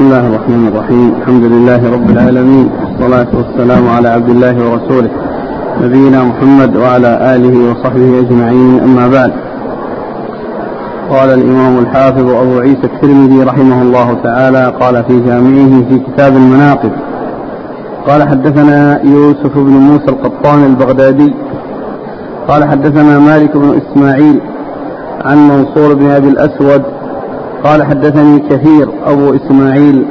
بسم الله الرحمن الرحيم. الحمد لله رب العالمين. والصلاة والسلام على عبد الله ورسوله. نبينا محمد وعلى آله وصحبه أجمعين. أما بعد. قال الإمام الحافظ أبو عيسى الترمذي رحمه الله تعالى قال في جامعه في كتاب المناقب قال حدثنا يوسف بن موسى القطان البغدادي قال حدثنا مالك بن إسماعيل عن منصور بن أبي الأسود قال حدثني كثير أبو إسماعيل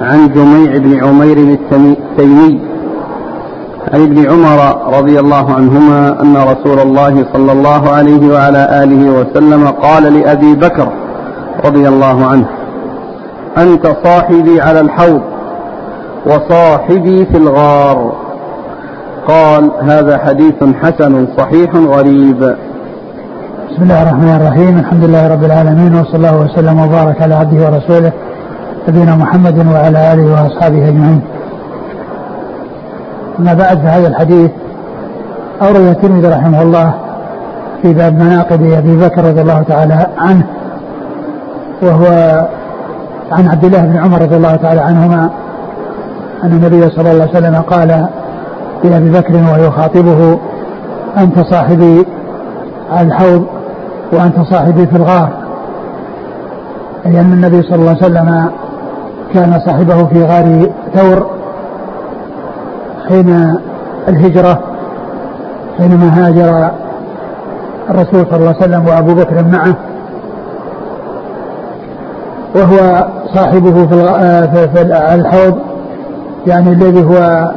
عن جميع بن عمير التيمي عن ابن عمر رضي الله عنهما أن رسول الله صلى الله عليه وعلى آله وسلم قال لأبي بكر رضي الله عنه أنت صاحبي على الحوض وصاحبي في الغار. قال هذا حديث حسن صحيح غريب. بسم الله الرحمن الرحيم. الحمد لله رب العالمين وصلى الله وسلم وبارك على عبده ورسوله نبينا محمد وعلى آله وأصحابه أجمعين. أما بعد فهذا الحديث أورد الترمذي رحمه الله في باب مناقب أبي بكر رضي الله تعالى عنه وهو عن عبد الله بن عمر رضي الله تعالى عنهما أن النبي صلى الله عليه وسلم قال لأبي بكر وهو يخاطبه أنت صاحبي الحوض؟ وأنت صاحبي في الغار. أي أن النبي صلى الله عليه وسلم كان صاحبه في غار ثور حين الهجرة حينما هاجر الرسول صلى الله عليه وسلم وأبو بكر معه. وهو صاحبه في, في الحوض يعني الذي هو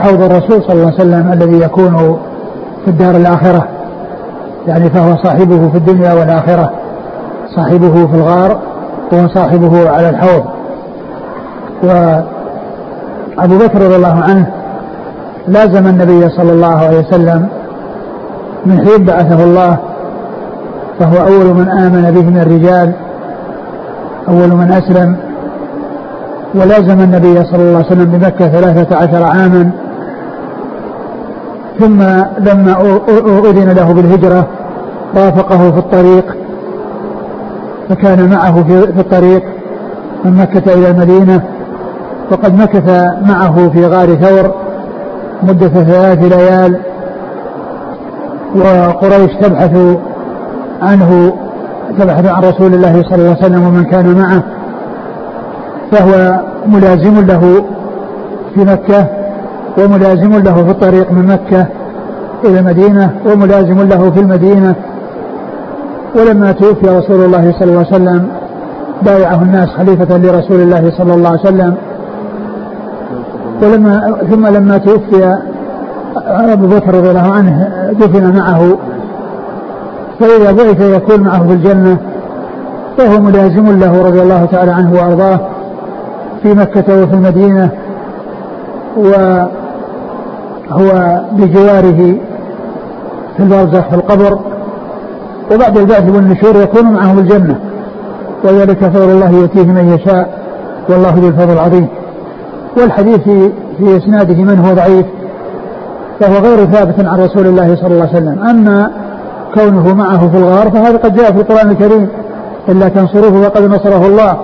حوض الرسول صلى الله عليه وسلم الذي يكون في الدار الآخرة. يعني فهو صاحبه في الدنيا والآخرة صاحبه في الغار وهو صاحبه على الحوض. وأبو بكر رضي الله عنه لازم النبي صلى الله عليه وسلم من حين بعثه الله فهو أول من آمن به من الرجال أول من أسلم. ولازم النبي صلى الله عليه وسلم بمكة ثلاثة عشر عاما ثم لما أذن له بالهجرة رافقه في الطريق فكان معه في الطريق من مكة إلى المدينة وقد مكث معه في غار ثور مدة ثلاث ليال وقريش تبحث عنه تبحث عن رسول الله صلى الله عليه وسلم ومن كان معه فهو ملازم له في مكة وملازم له في الطريق من مكة إلى المدينة وملازم له في المدينة. ولما توفي رسول الله صلى الله عليه وسلم بايعه الناس خليفة لرسول الله صلى الله عليه وسلم. ولما ثم لما توفي أبو بكر رضي الله عنه دفن معه. فإذا بعث يكون معه في الجنة فهو ملازم له رضي الله تعالى عنه وأرضاه في مكة وفي المدينة. وهو بجواره في البرزخ في القبر وبعد البعث والنشور يكون معه الجنة. وذلك فضل الله يؤتيه من يشاء والله ذو الفضل العظيم. والحديث في, إسناده من هو ضعيف فهو غير ثابت عن رسول الله صلى الله عليه وسلم. أما كونه معه في الغار فهذا قد جاء في القرآن الكريم. إلا تنصروه فقد نصره الله.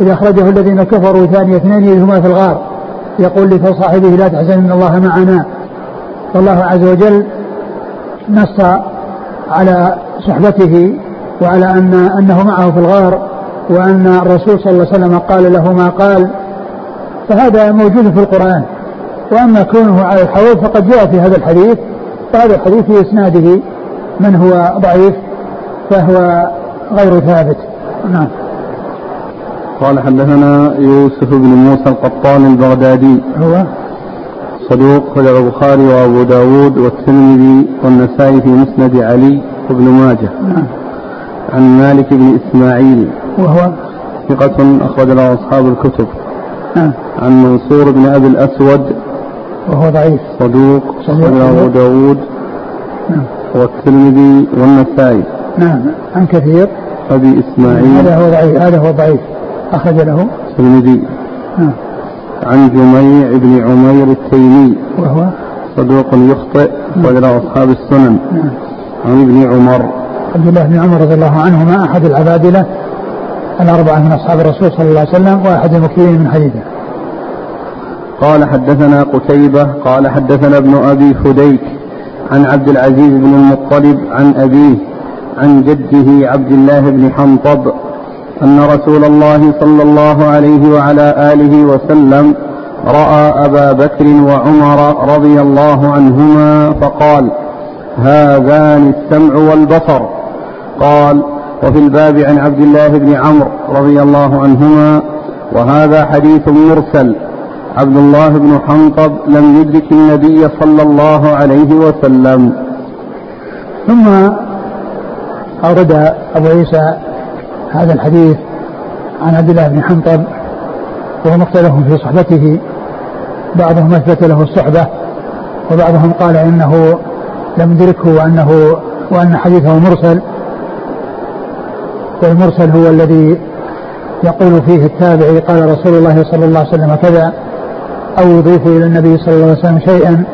إذا أخرجه الذين كفروا ثاني اثنين إذ هما في الغار. يقول لصاحبه لا تحزن إن الله معنا. والله عز وجل نص على صحبته وعلى أن أنه معه في الغار وأن الرسول صلى الله عليه وسلم قال له ما قال فهذا موجود في القرآن. وأما كونه على الحوض فقد جاء في هذا الحديث وهذا الحديث في إسناده من هو ضعيف فهو غير ثابت. نعم. قال حدثنا يوسف بن موسى القطان البغدادي. هو؟ صدوق خرج البخاري وابو داود والترمذي والنسائي في مسند علي وابن ماجه. نعم. عن مالك بن إسماعيل. وهو؟ ثقة أخرج له أصحاب الكتب. نعم. عن منصور بن أبي الأسود. وهو ضعيف. صدوق. أخرج له أبو داود. نعم. والترمذي والنسائي. نعم. عن كثير. أبي إسماعيل. هذا هو ضعيف. هذا هو ضعيف. أخرج له. الترمذي نعم. عن جميع بن عمير التيمي. وهو؟ صدوق يخطئ له أصحاب السنن. نعم عن ابن عمر. عبد الله بن عمر رضي الله عنهما أحد العبادلة الأربعة من أصحاب الرسول صلى الله عليه وسلم وأحد المكثرين من حديثه. قال حدثنا قتيبة قال حدثنا ابن أبي فديك عن عبد العزيز بن المطلب عن أبيه عن جده عبد الله بن حنطب أن رسول الله صلى الله عليه وعلى آله وسلم رأى أبا بكر وعمر رضي الله عنهما فقال هذان السمع والبصر. قال وفي الباب عن عبد الله بن عمرو رضي الله عنهما وهذا حديث مرسل. عبد الله بن حنطب لم يدرك النبي صلى الله عليه وسلم. ثم أورد أبو عيسى هذا الحديث عن عبد الله بن حنطب وهو مختلف في صحبته. بعضهم أثبت له الصحبة وبعضهم قال إنه لم يدركه وانه وأن حديثه مرسل. والمرسل هو الذي يقول فيه التابعي قال رسول الله صلى الله عليه وسلم كذا أو يضيف إلى النبي صلى الله عليه وسلم شيئا.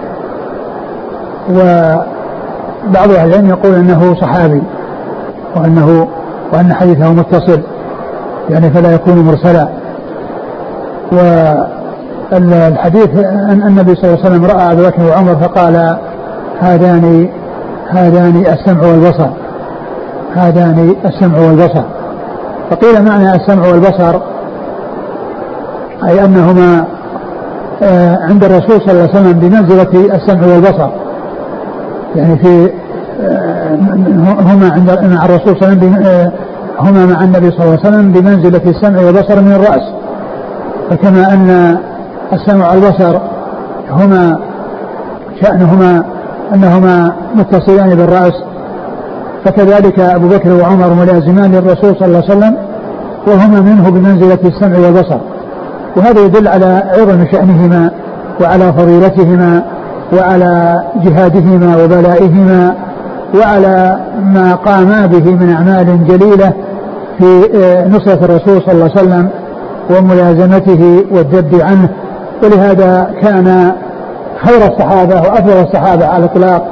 وبعض أهل العلم يقول إنه صحابي وأنه وأن حديثه متصل يعني فلا يكون مرسلا. والحديث أن النبي صلى الله عليه وسلم رأى أبي بكر وعمر فقال هذان هذان السمع والبصر. هذان السمع والبصر. فقيل معنى السمع والبصر أي أنهما آه، عند الرسول صلى الله عليه وسلم بمنزلة السمع والبصر. يعني في آه، هما عند مع الرسول صلى الله عليه وسلم آه، هما مع النبي صلى الله عليه وسلم بمنزلة السمع والبصر من الرأس. فكما أن السمع والبصر هما شأنهما أنهما متصلان بالرأس. فكذلك أبو بكر وعمر ملازمان للرسول صلى الله عليه وسلم وهما منه بمنزلة السمع والبصر. وهذا يدل على عظم شأنهما وعلى فضيلتهما وعلى جهادهما وبلائهما. وعلى ما قاما به من أعمال جليلة في آه، نصرة الرسول صلى الله عليه وسلم وملازمته والذب عنه. ولهذا كان خير الصحابة وأفضل الصحابة على الإطلاق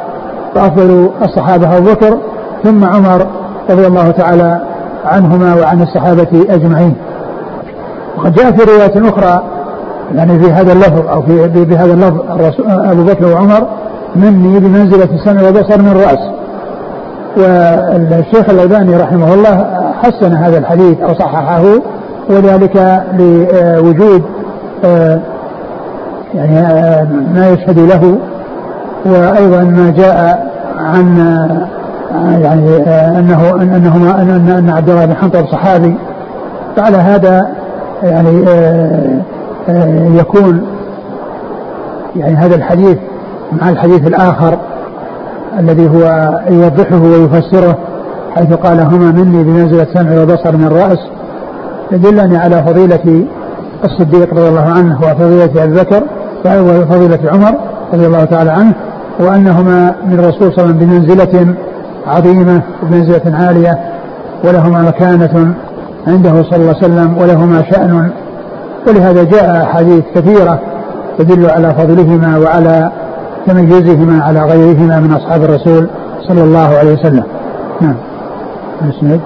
وأفضل الصحابة أبو بكر ثم عمر رضي الله تعالى عنهما وعن الصحابة أجمعين. وقد جاء في رواية أخرى يعني في هذا اللفظ أو في بهذا اللفظ أبو بكر وعمر مني بمنزلة السمع والبصر من الرأس والشيخ الألباني رحمه الله حسن هذا الحديث أو صححه وذلك لوجود آه، يعني آه، ما يشهد له وأيضا ما جاء عن آه، يعني أنه أنهما أن أن عبد الله بن حنطب صحابي فعلى هذا يعني يكون يعني هذا الحديث مع الحديث الآخر الذي هو يوضحه ويفسره حيث قال هما مني بمنزلة سمع وبصر من الرأس يدلني على فضيلة الصديق رضي الله عنه وفضيلة أبي بكر وفضيلة عمر رضي الله تعالى عنه وأنهما من الرسول صلى الله عليه وسلم بمنزلة عظيمة وبمنزلة عالية ولهما مكانة عنده صلى الله عليه وسلم ولهما شأن ولهذا جاء أحاديث كثيرة تدل على فضلهما وعلى تميزهما على غيرهما من أصحاب الرسول صلى الله عليه وسلم. نعم. الإسناد؟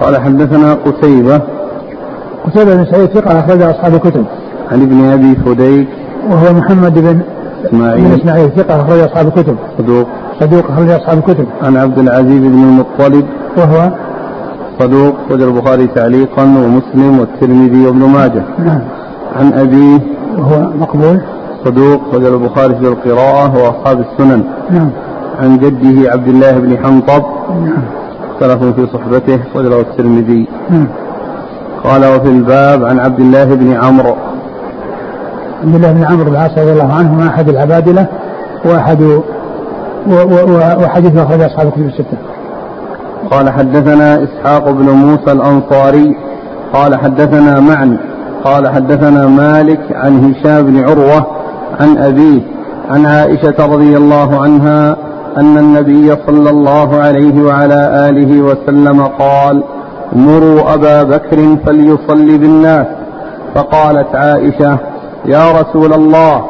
قال حدثنا قتيبة. قتيبة بن سعيد ثقة أخرج أصحاب الكتب. عن ابن أبي فديك. وهو محمد بن إسماعيل. بن إسماعيل ثقة أخرج أصحاب الكتب. صدوق. صدوق أخرج أصحاب الكتب. عن عبد العزيز بن المطلب. وهو؟ صدوق. وجه البخاري تعليقا ومسلم والترمذي وابن ماجه. نعم. عن أبيه. وهو مقبول؟ صدوق وجه البخاري في القراءة وأصحاب السنن. نعم. عن جده عبد الله بن حنطب. نعم. اختلفوا في صحبته وجه الترمذي. نعم. قال وفي الباب عن عبد الله بن عمرو. عبد الله بن عمرو بن العاص رضي الله عنهما أحد العبادلة واحد وحديث اخرج أصحاب الكتب الستة. قال حدثنا إسحاق بن موسى الأنصاري. قال حدثنا معن. قال حدثنا مالك عن هشام بن عروة. عن ابيه عن عائشة رضي الله عنها أن النبي صلى الله عليه وعلى آله وسلم قال مروا أبا بكر فليصلي بالناس. فقالت عائشة يا رسول الله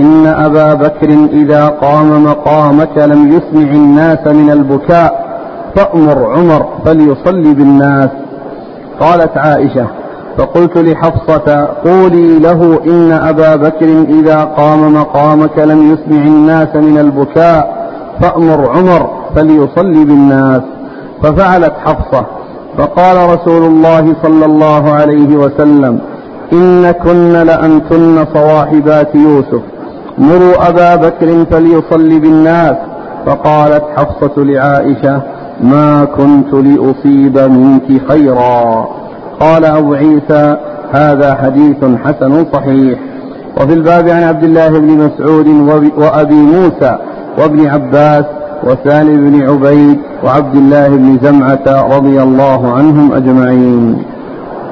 إن أبا بكر إذا قام مقامك لم يسمع الناس من البكاء فأمر عمر فليصلي بالناس. قالت عائشة فقلت لحفصة قولي له إن أبا بكر إذا قام مقامك لم يسمع الناس من البكاء فأمر عمر فليصلي بالناس. ففعلت حفصة. فقال رسول الله صلى الله عليه وسلم إن كن لأنتن صواحبات يوسف. مروا أبا بكر فليصلي بالناس. فقالت حفصة لعائشة ما كنت لأصيب منك خيرا. قال أبو عيسى هذا حديث حسن صحيح. وفي الباب عن عبد الله بن مسعود وأبي موسى وابن عباس وسالم بن عبيد وعبد الله بن زمعة رضي الله عنهم أجمعين.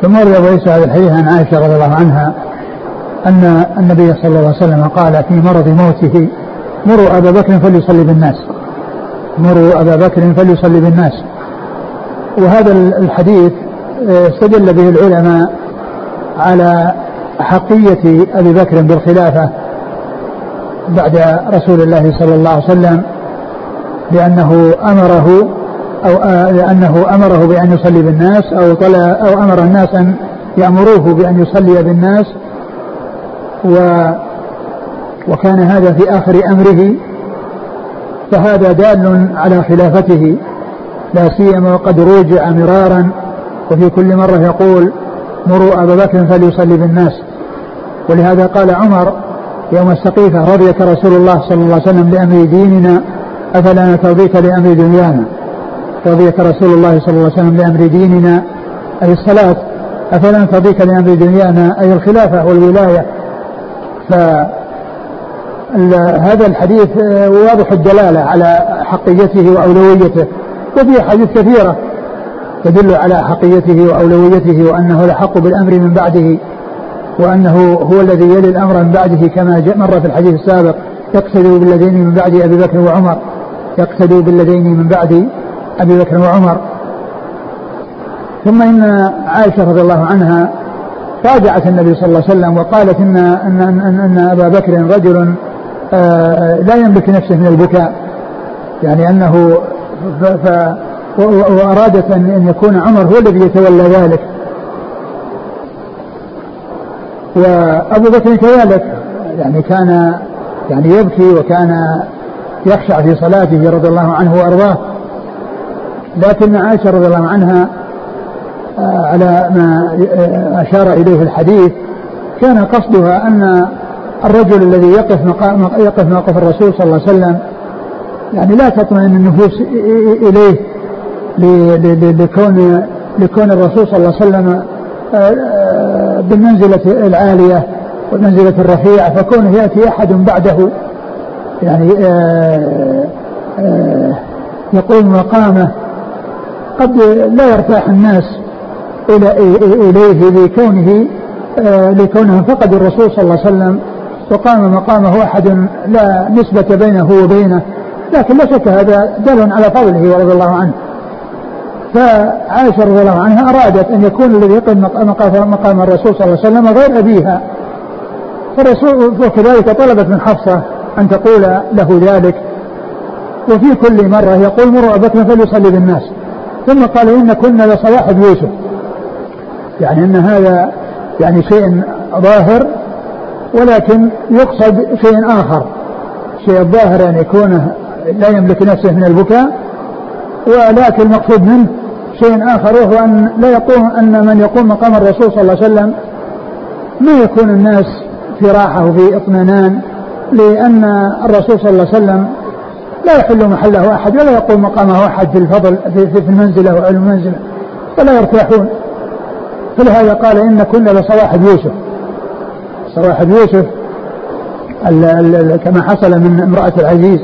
ثم روي أبو عيسى هذا الحديث عن عائشة رضي الله عنها أن النبي صلى الله عليه وسلم قال في مرض موته مروا أبا بكر فليصلي بالناس. مروا أبا بكر فليصلي بالناس. وهذا الحديث استدل به العلماء على أحقية أبي بكر بالخلافة بعد رسول الله صلى الله عليه وسلم لأنه أمره أو آه، لأنه أمره بأن يصلي بالناس أو طلع أو أمر الناس أن يأمروه بأن يصلي بالناس و وكان هذا في آخر أمره فهذا دال على خلافته لا سيما وقد روجع مرارا وفي كل مرة يقول مروا أبا بكر فليصلي بالناس. ولهذا قال عمر يوم السقيفة رضيك رسول الله صلى الله عليه وسلم لأمر ديننا أفلا نترضيك لأمر دنيانا؟ رضيك رسول الله صلى الله عليه وسلم لأمر ديننا أي الصلاة؟ أفلا نترضيك لأمر دنيانا؟ أي الخلافة والولاية؟ ف هذا الحديث واضح الدلالة على حقيته وأولويته. وفي حديث كثيرة تدل على حقيته وأولويته وأنه لحق بالأمر من بعده وأنه هو الذي يلي الأمر من بعده كما مر في الحديث السابق. يقتدوا بالذين من بعد أبي بكر وعمر. يقتدوا بالذين من بعد أبي بكر وعمر. ثم إن عائشة رضي الله عنها راجعت النبي صلى الله عليه وسلم وقالت إن أن أن, أن أبا بكر رجل آه، لا يملك نفسه من البكاء. يعني أنه ف وأرادت أن يكون عمر هو الذي يتولى ذلك. وأبو بكر كذلك يعني كان يعني يبكي وكان يخشع في صلاته رضي الله عنه وأرضاه. لكن عائشة رضي الله عنها آه، على ما آه، أشار إليه الحديث كان قصدها أن الرجل الذي يقف مقام يقف موقف الرسول صلى الله عليه وسلم يعني لا تطمئن النفوس إليه. لكون لكون الرسول صلى الله عليه وسلم آه، آه، بالمنزلة العالية والمنزلة الرفيعة فكونه يأتي أحد بعده يعني آه، يقوم مقامه قد لا يرتاح الناس إلى إليه لكونه لكونهم فقد الرسول صلى الله عليه وسلم وقام مقامه أحد لا نسبة بينه وبينه لكن لا شك هذا دل على فضله ورضي الله عنه. فعائشة رضي الله عنها أرادت أن يكون الذي يقف مقام, الرسول صلى الله عليه وسلم غير أبيها. فالرسول وكذلك طلبت من حفصة أن تقول له ذلك. وفي كل مرة يقول مروا أبا بكر فليصلي بالناس. ثم قال إن كنا لصواحب يوسف. يعني أن هذا يعني شيء ظاهر ولكن يقصد شيء آخر. شيء الظاهر أن يكون لا يملك نفسه من البكاء ولكن المقصود منه شيء آخر وهو أن لا يقوم أن من يقوم مقام الرسول صلى الله عليه وسلم ما يكون الناس في راحة وفي اطمئنان لأن الرسول صلى الله عليه وسلم لا يحل محله أحد ولا يقوم مقامه أحد في الفضل في, المنزلة وعلم المنزلة ولا يرتاحون. فلهذا قال إن كنا لصواحب يوسف. صواحب يوسف كما حصل من امرأة العزيز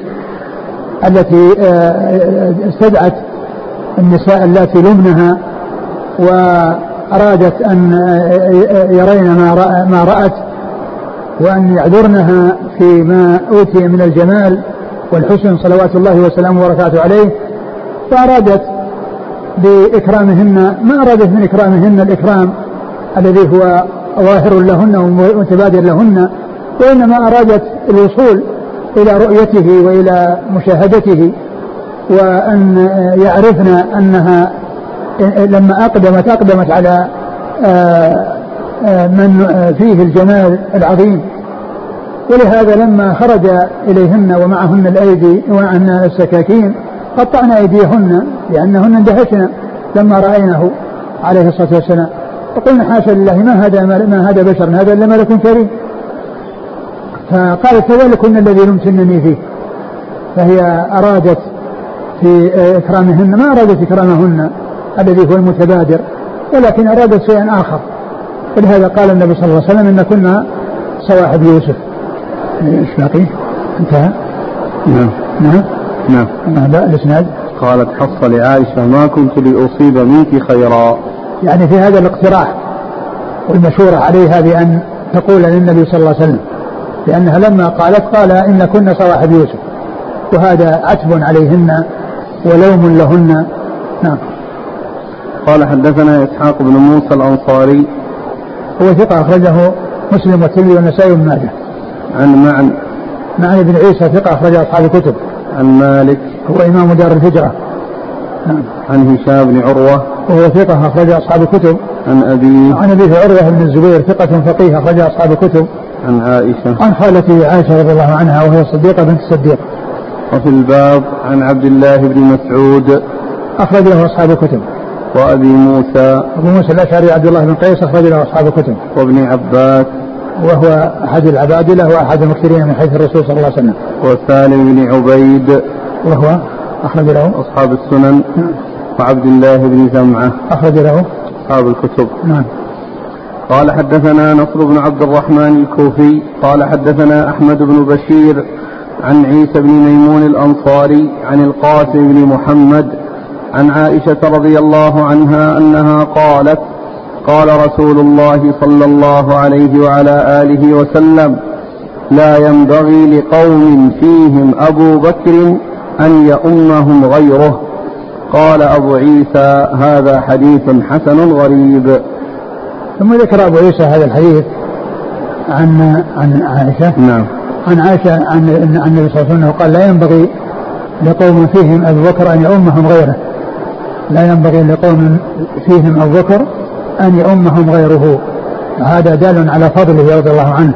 التي آه، استدعت النساء اللاتي لمنها وأرادت أن يرين ما ما رأت وأن يعذرنها فيما أوتي من الجمال والحسن صلوات الله وسلامه وبركاته عليه. فأرادت بإكرامهن ما أرادت من إكرامهن الإكرام الذي هو ظاهر لهن ومتبادر لهن وإنما أرادت الوصول إلى رؤيته وإلى مشاهدته. وأن يعرفن أنها لما أقدمت أقدمت على آه، آه، من فيه الجمال العظيم. ولهذا لما خرج إليهن ومعهن الأيدي ومعهن السكاكين قطعنا أيديهن لأنهن اندهشن لما رأينه عليه الصلاة والسلام. فقلنا حاشا لله ما هذا ما هذا بشر هذا إلا ملك كريم. فقالت فذلكن الذي لمتنني فيه؟ فهي أرادت في إكرامهن. ما أرادت إكرامهن. الذي هو المتبادر ولكن أرادت شيئا آخر. ولهذا قال النبي صلى الله عليه وسلم إن كنا صواحب يوسف. إيش باقي؟ انتهى؟ نعم. نعم. نعم. الإسناد؟ قالت حصة لعائشة ما كنت لأصيب منك خيرا. يعني في هذا الاقتراح والمشورة عليها بأن تقول للنبي صلى الله عليه وسلم لأنها لما قالت قال إن كنا صواحب يوسف. وهذا عتب عليهن. ولوم لهن. نعم. قال حدثنا إسحاق بن موسى الأنصاري. هو ثقة أخرجه مسلم والترمذي والنسائي وابن ماجه. عن معن. معن بن عيسى ثقة أخرج أصحاب الكتب. عن مالك. هو إمام دار الهجرة. نعم. عن هشام بن عروة. وهو ثقة أخرج أصحاب الكتب. عن أبيه. عن أبيه عروة بن الزبير ثقة فقيه أخرج أصحاب الكتب. عن عائشة. عن خالته عائشة رضي الله عنها وهي الصديقة بنت الصديق وفي الباب عن عبد الله بن مسعود. أخرج له أصحاب الكتب. وأبي موسى. أبو موسى الأشعري عبد الله بن قيس أخرج له أصحاب الكتب. وابن عباس. وهو أحد العبادلة وأحد المكثرين من حيث الرسول صلى الله عليه وسلم. وسالم بن عبيد. وهو أخرج له. أصحاب السنن. نعم. وعبد الله بن جمعة أخرج له. أصحاب الكتب. نعم. قال حدثنا نصر بن عبد الرحمن الكوفي. قال حدثنا أحمد بن بشير. عن عيسى بن ميمون الأنصاري عن القاسم بن محمد عن عائشة رضي الله عنها أنها قالت قال رسول الله صلى الله عليه وعلى آله وسلم لا ينبغي لقوم فيهم أبو بكر أن يؤمهم غيره. قال أبو عيسى هذا حديث حسن غريب. ثم ذكر أبو عيسى هذا الحديث عن عن عائشة. نعم. عن عائشة عن النبي صلى الله عليه وسلم قال لا ينبغي لقوم فيهم أبو بكر أن يؤمهم غيره. لا ينبغي لقوم فيهم أبو بكر أن يؤمهم غيره. هذا دال على فضله رضي الله عنه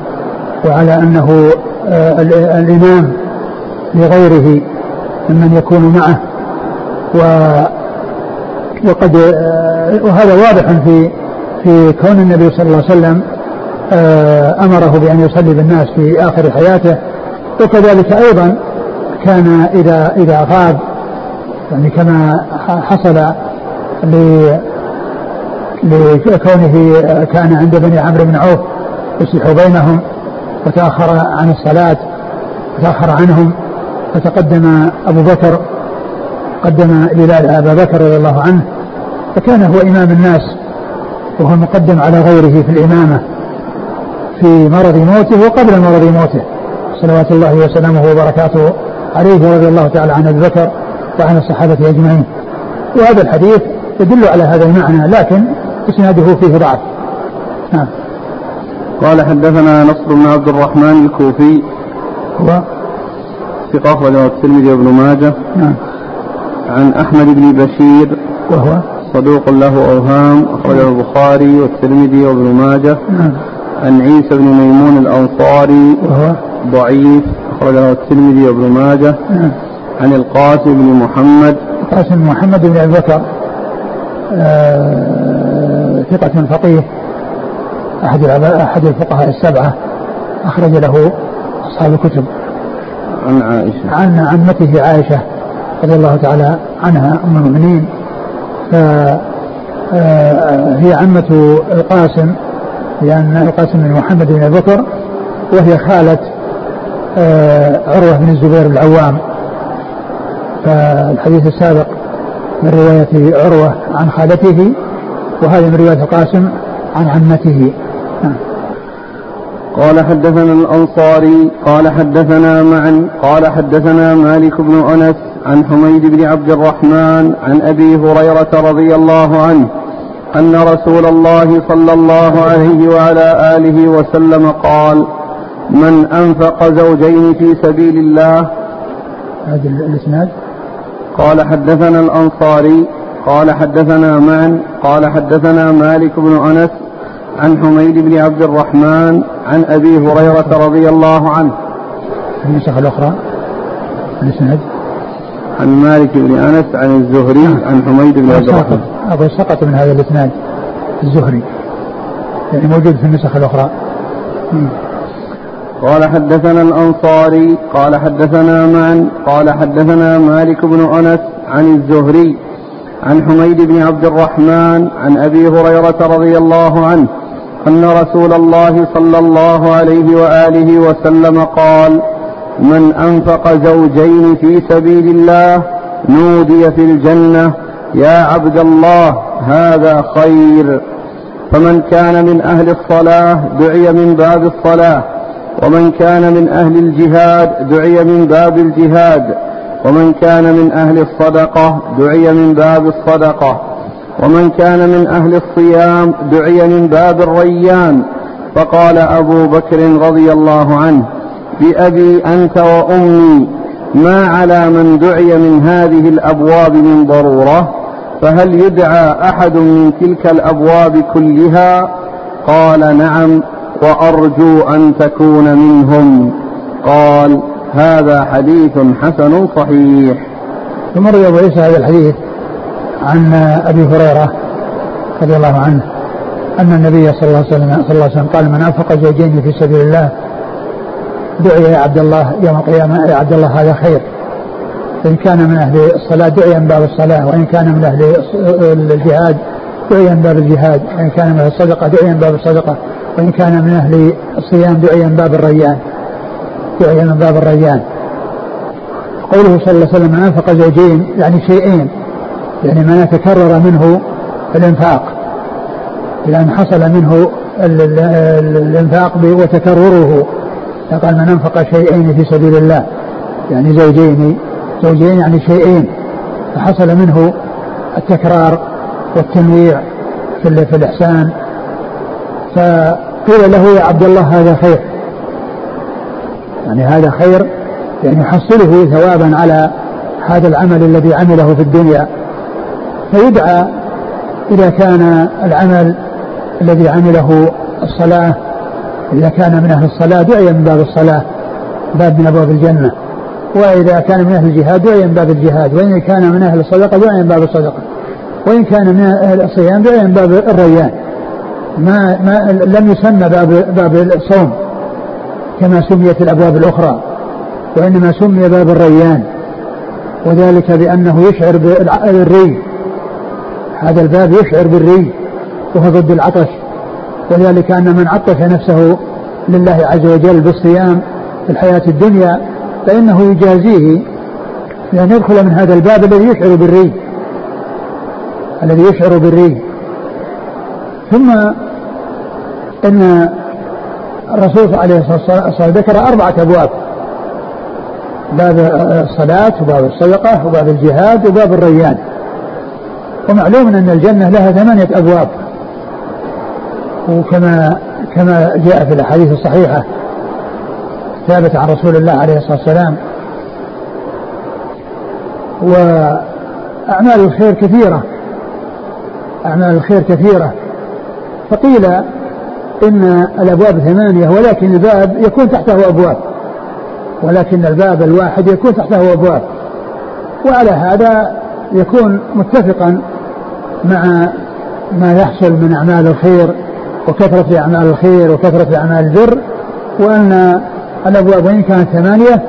وعلى أنه آه، الإمام لغيره ممن يكون معه. و وقد آه، وهذا واضح في في كون النبي صلى الله عليه وسلم آه، أمره بأن يصلي بالناس في آخر حياته. وكذلك أيضا كان إذا إذا غاب يعني كما حصل لكونه كان عند بني عمرو بن عوف يصلح بينهم وتأخر عن الصلاة وتأخر عنهم فتقدم أبو بكر قدم بلال أبا بكر رضي الله عنه. فكان هو إمام الناس وهو مقدم على غيره في الإمامة. في مرض موته وقبل مرض موته. صلوات الله وسلامه وبركاته عليه رضي الله تعالى عن أبي بكر وعن الصحابة أجمعين. وهذا الحديث يدل على هذا المعنى لكن إسناده فيه ضعف. نعم. قال حدثنا نصر بن عبد الرحمن الكوفي. هو ثقة أخرجه الترمذي وابن ماجه. نعم. عن أحمد بن بشير. وهو؟ صدوق له أوهام أخرجه البخاري والترمذي وابن ماجه. نعم. عن عيسى بن ميمون الأنصاري وهو؟ ضعيف أخرجه الترمذي وابن ماجه. نعم. عن القاسم بن محمد. القاسم بن محمد بن أبي بكر. آه، ثقة فقيه. أحد أحد الفقهاء السبعة. أخرج له أصحاب الكتب. عن عائشة. عن عمته عائشة رضي الله تعالى عنها أم المؤمنين. فهي آه، عمة القاسم. لأن القاسم بن محمد بن بكر وهي خالة آه، عروة بن الزبير العوام فالحديث السابق من رواية عروة عن خالته وهذا من رواية القاسم عن عمته نعم. قال حدثنا الأنصاري قال حدثنا معا قال حدثنا مالك بن أنس عن حميد بن عبد الرحمن عن أبي هريرة رضي الله عنه أن رسول الله صلى الله عليه وعلى آله وسلم قال من أنفق زوجين في سبيل الله؟ هذا الإسناد. قال حدثنا الأنصاري. قال حدثنا معا قال حدثنا مالك بن أنس عن حميد بن عبد الرحمن عن أبي هريرة رضي الله عنه. النسخ الأخرى الإسناد. عن مالك بن أنس عن الزهري عن حميد بن عبد الرحمن. أبو سقط من هذا الإسناد الزهري. يعني موجود في النسخ الأخرى. قال حدثنا الأنصاري قال حدثنا معا قال حدثنا مالك بن أنس عن الزهري عن حميد بن عبد الرحمن عن أبي هريرة رضي الله عنه أن رسول الله صلى الله عليه وآله وسلم قال من أنفق زوجين في سبيل الله نودي في الجنة يا عبد الله هذا خير. فمن كان من أهل الصلاة دعي من باب الصلاة. ومن كان من أهل الجهاد دعي من باب الجهاد. ومن كان من أهل الصدقة دعي من باب الصدقة. ومن كان من أهل الصيام دعي من باب الريان. فقال أبو بكر رضي الله عنه بأبي أنت وأمي ما على من دعي من هذه الأبواب من ضرورة؟ فهل يدعى أحد من تلك الأبواب كلها؟ قال نعم وأرجو أن تكون منهم. قال هذا حديث حسن صحيح. ثم روي أبو عيسى هذا الحديث عن أبي هريرة رضي الله عنه أن النبي صلى الله عليه وسلم, صلى الله عليه وسلم قال من أنفق زوجين في سبيل الله دعي يا عبد الله يوم القيامة يا عبد الله هذا خير. إن كان من أهل الصلاة دعي من باب الصلاة وإن كان من أهل الجهاد دعي من باب الجهاد وإن كان من أهل الصدقة دعي من باب الصدقة وإن كان من أهل الصيام دعي من باب الريان دعي من باب الريان. قوله صلى الله عليه وسلم أنفق زوجين يعني شيئين يعني ما يتكرر منه الإنفاق لأن حصل منه الإنفاق وتكرره قال من أنفق شيئين في سبيل الله يعني زوجين زوجين يعني شيئين فحصل منه التكرار والتنويع في, في الإحسان. فقيل له يا عبد الله هذا خير. يعني هذا خير يعني يحصله ثوابا على هذا العمل الذي عمله في الدنيا. فيدعى إذا كان العمل الذي عمله الصلاة إذا كان من أهل الصلاة دعي من باب الصلاة باب من أبواب الجنة. وإذا كان من أهل الجهاد دعي من باب الجهاد وإن كان من أهل الصدقة دعي من باب الصدقة وإن كان من أهل الصيام دعي من باب الريان. ما, ما لم يسمى باب باب الصوم كما سميت الأبواب الأخرى وإنما سمي باب الريان وذلك بأنه يشعر بالري هذا الباب يشعر بالري وهو ضد العطش وذلك أن من عطش نفسه لله عز وجل بالصيام في الحياة الدنيا فإنه يجازيه لأن يدخل من هذا الباب الذي يشعر بالري الذي يشعر بالري ثم إن الرسول عليه الصلاه والسلام ذكر أربعة أبواب باب الصلاة وباب الصدقة وباب الجهاد وباب الريان. ومعلوم أن الجنة لها ثمانية أبواب وكما كما جاء في الأحاديث الصحيحة. ثابته عن رسول الله عليه الصلاة والسلام. وأعمال الخير كثيرة. أعمال الخير كثيرة. فقيل إن الأبواب ثمانية ولكن الباب يكون تحته أبواب. ولكن الباب الواحد يكون تحته أبواب. وعلى هذا يكون متفقا مع ما يحصل من أعمال الخير وكثرة أعمال الخير وكثرة أعمال البر وأن الأبواب وإن كانت ثمانية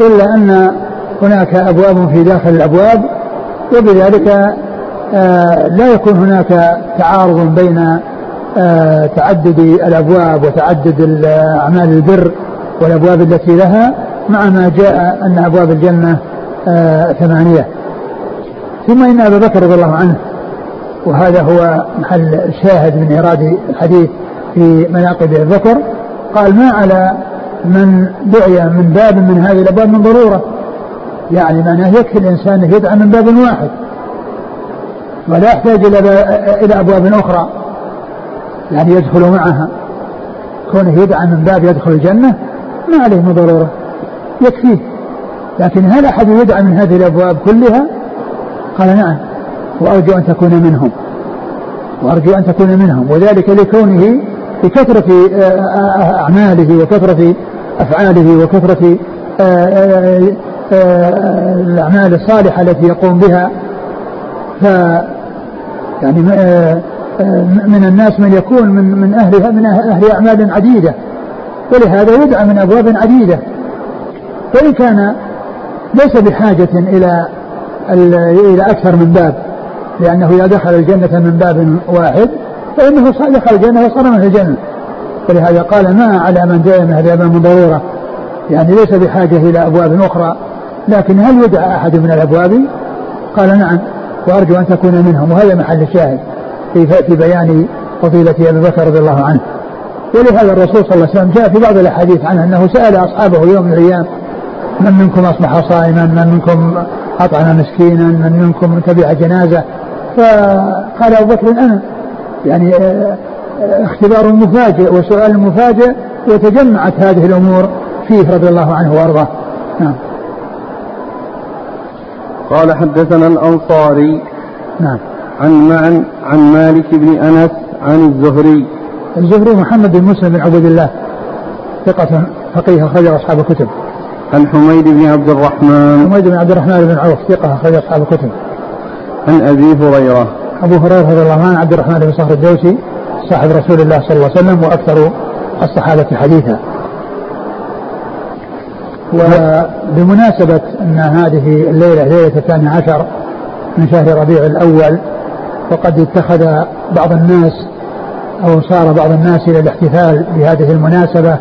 إلا أن هناك أبواب في داخل الأبواب وبذلك آه، لا يكون هناك تعارض بين آه، تعدد الأبواب وتعدد أعمال البر والأبواب التي لها مع ما جاء أن أبواب الجنة آه، ثمانية. ثم إن أبا بكر رضي الله عنه وهذا هو محل الشاهد من إيراد الحديث في مناقب أبي بكر قال ما على من دعي من باب من هذه الأبواب من ضرورة. يعني معناه يكفي الإنسان يدعى من باب واحد ولا يحتاج إلى إلى أبواب أخرى. يعني يدخل معها. كونه يدعى من باب يدخل الجنة ما عليه من ضرورة. يكفيه. لكن هل أحد يدعى من هذه الأبواب كلها؟ قال نعم. وأرجو أن تكون منهم. وأرجو أن تكون منهم. وذلك لكونه بكثرة أعماله وكثرة أفعاله وكثرة الأعمال الصالحة التي يقوم بها. ف يعني من الناس من يكون من من أهلها من أهل أعمال عديدة ولهذا يدعى من أبواب عديدة. وإن كان ليس بحاجة إلى إلى أكثر من باب لأنه إذا دخل الجنة من باب واحد فإنه دخل الجنة وصار من الجنة. ولهذا قال ما على من جاء من هذا من ضرورة. يعني ليس بحاجة إلى أبواب أخرى. لكن هل يدعى أحد من الأبواب؟ قال نعم وأرجو أن تكون منهم وهذا محل الشاهد في في بيان فضيلة أبي بكر رضي الله عنه. ولهذا الرسول صلى الله عليه وسلم جاء في بعض الأحاديث عنه أنه سأل أصحابه يوم من الأيام من منكم أصبح صائما؟ من منكم أطعم مسكينا؟ من منكم تبع جنازة؟ فقال أبو بكر أنا يعني آه، آه، اختبار مفاجئ وسؤال مفاجئ وتجمعت هذه الأمور فيه رضي الله عنه وأرضاه. نعم. قال حدثنا الأنصاري نعم. عن معن عن مالك بن أنس عن الزهري. الزهري محمد بن مسلم بن عبد الله ثقة فقيه أخرج أصحاب الكتب. عن حميد بن عبد الرحمن. حميد بن عبد الرحمن بن عوف ثقة أخرج أصحاب الكتب. عن أبي هريرة. أبو هريرة رضي الله عنه عبد الرحمن بن صخر الدوسي صاحب رسول الله صلى الله عليه وسلم وأكثر الصحابة حديثا. وبمناسبة أن هذه الليلة ليلة الثاني عشر من شهر ربيع الأول وقد اتخذ بعض الناس أو صار بعض الناس إلى الاحتفال بهذه المناسبة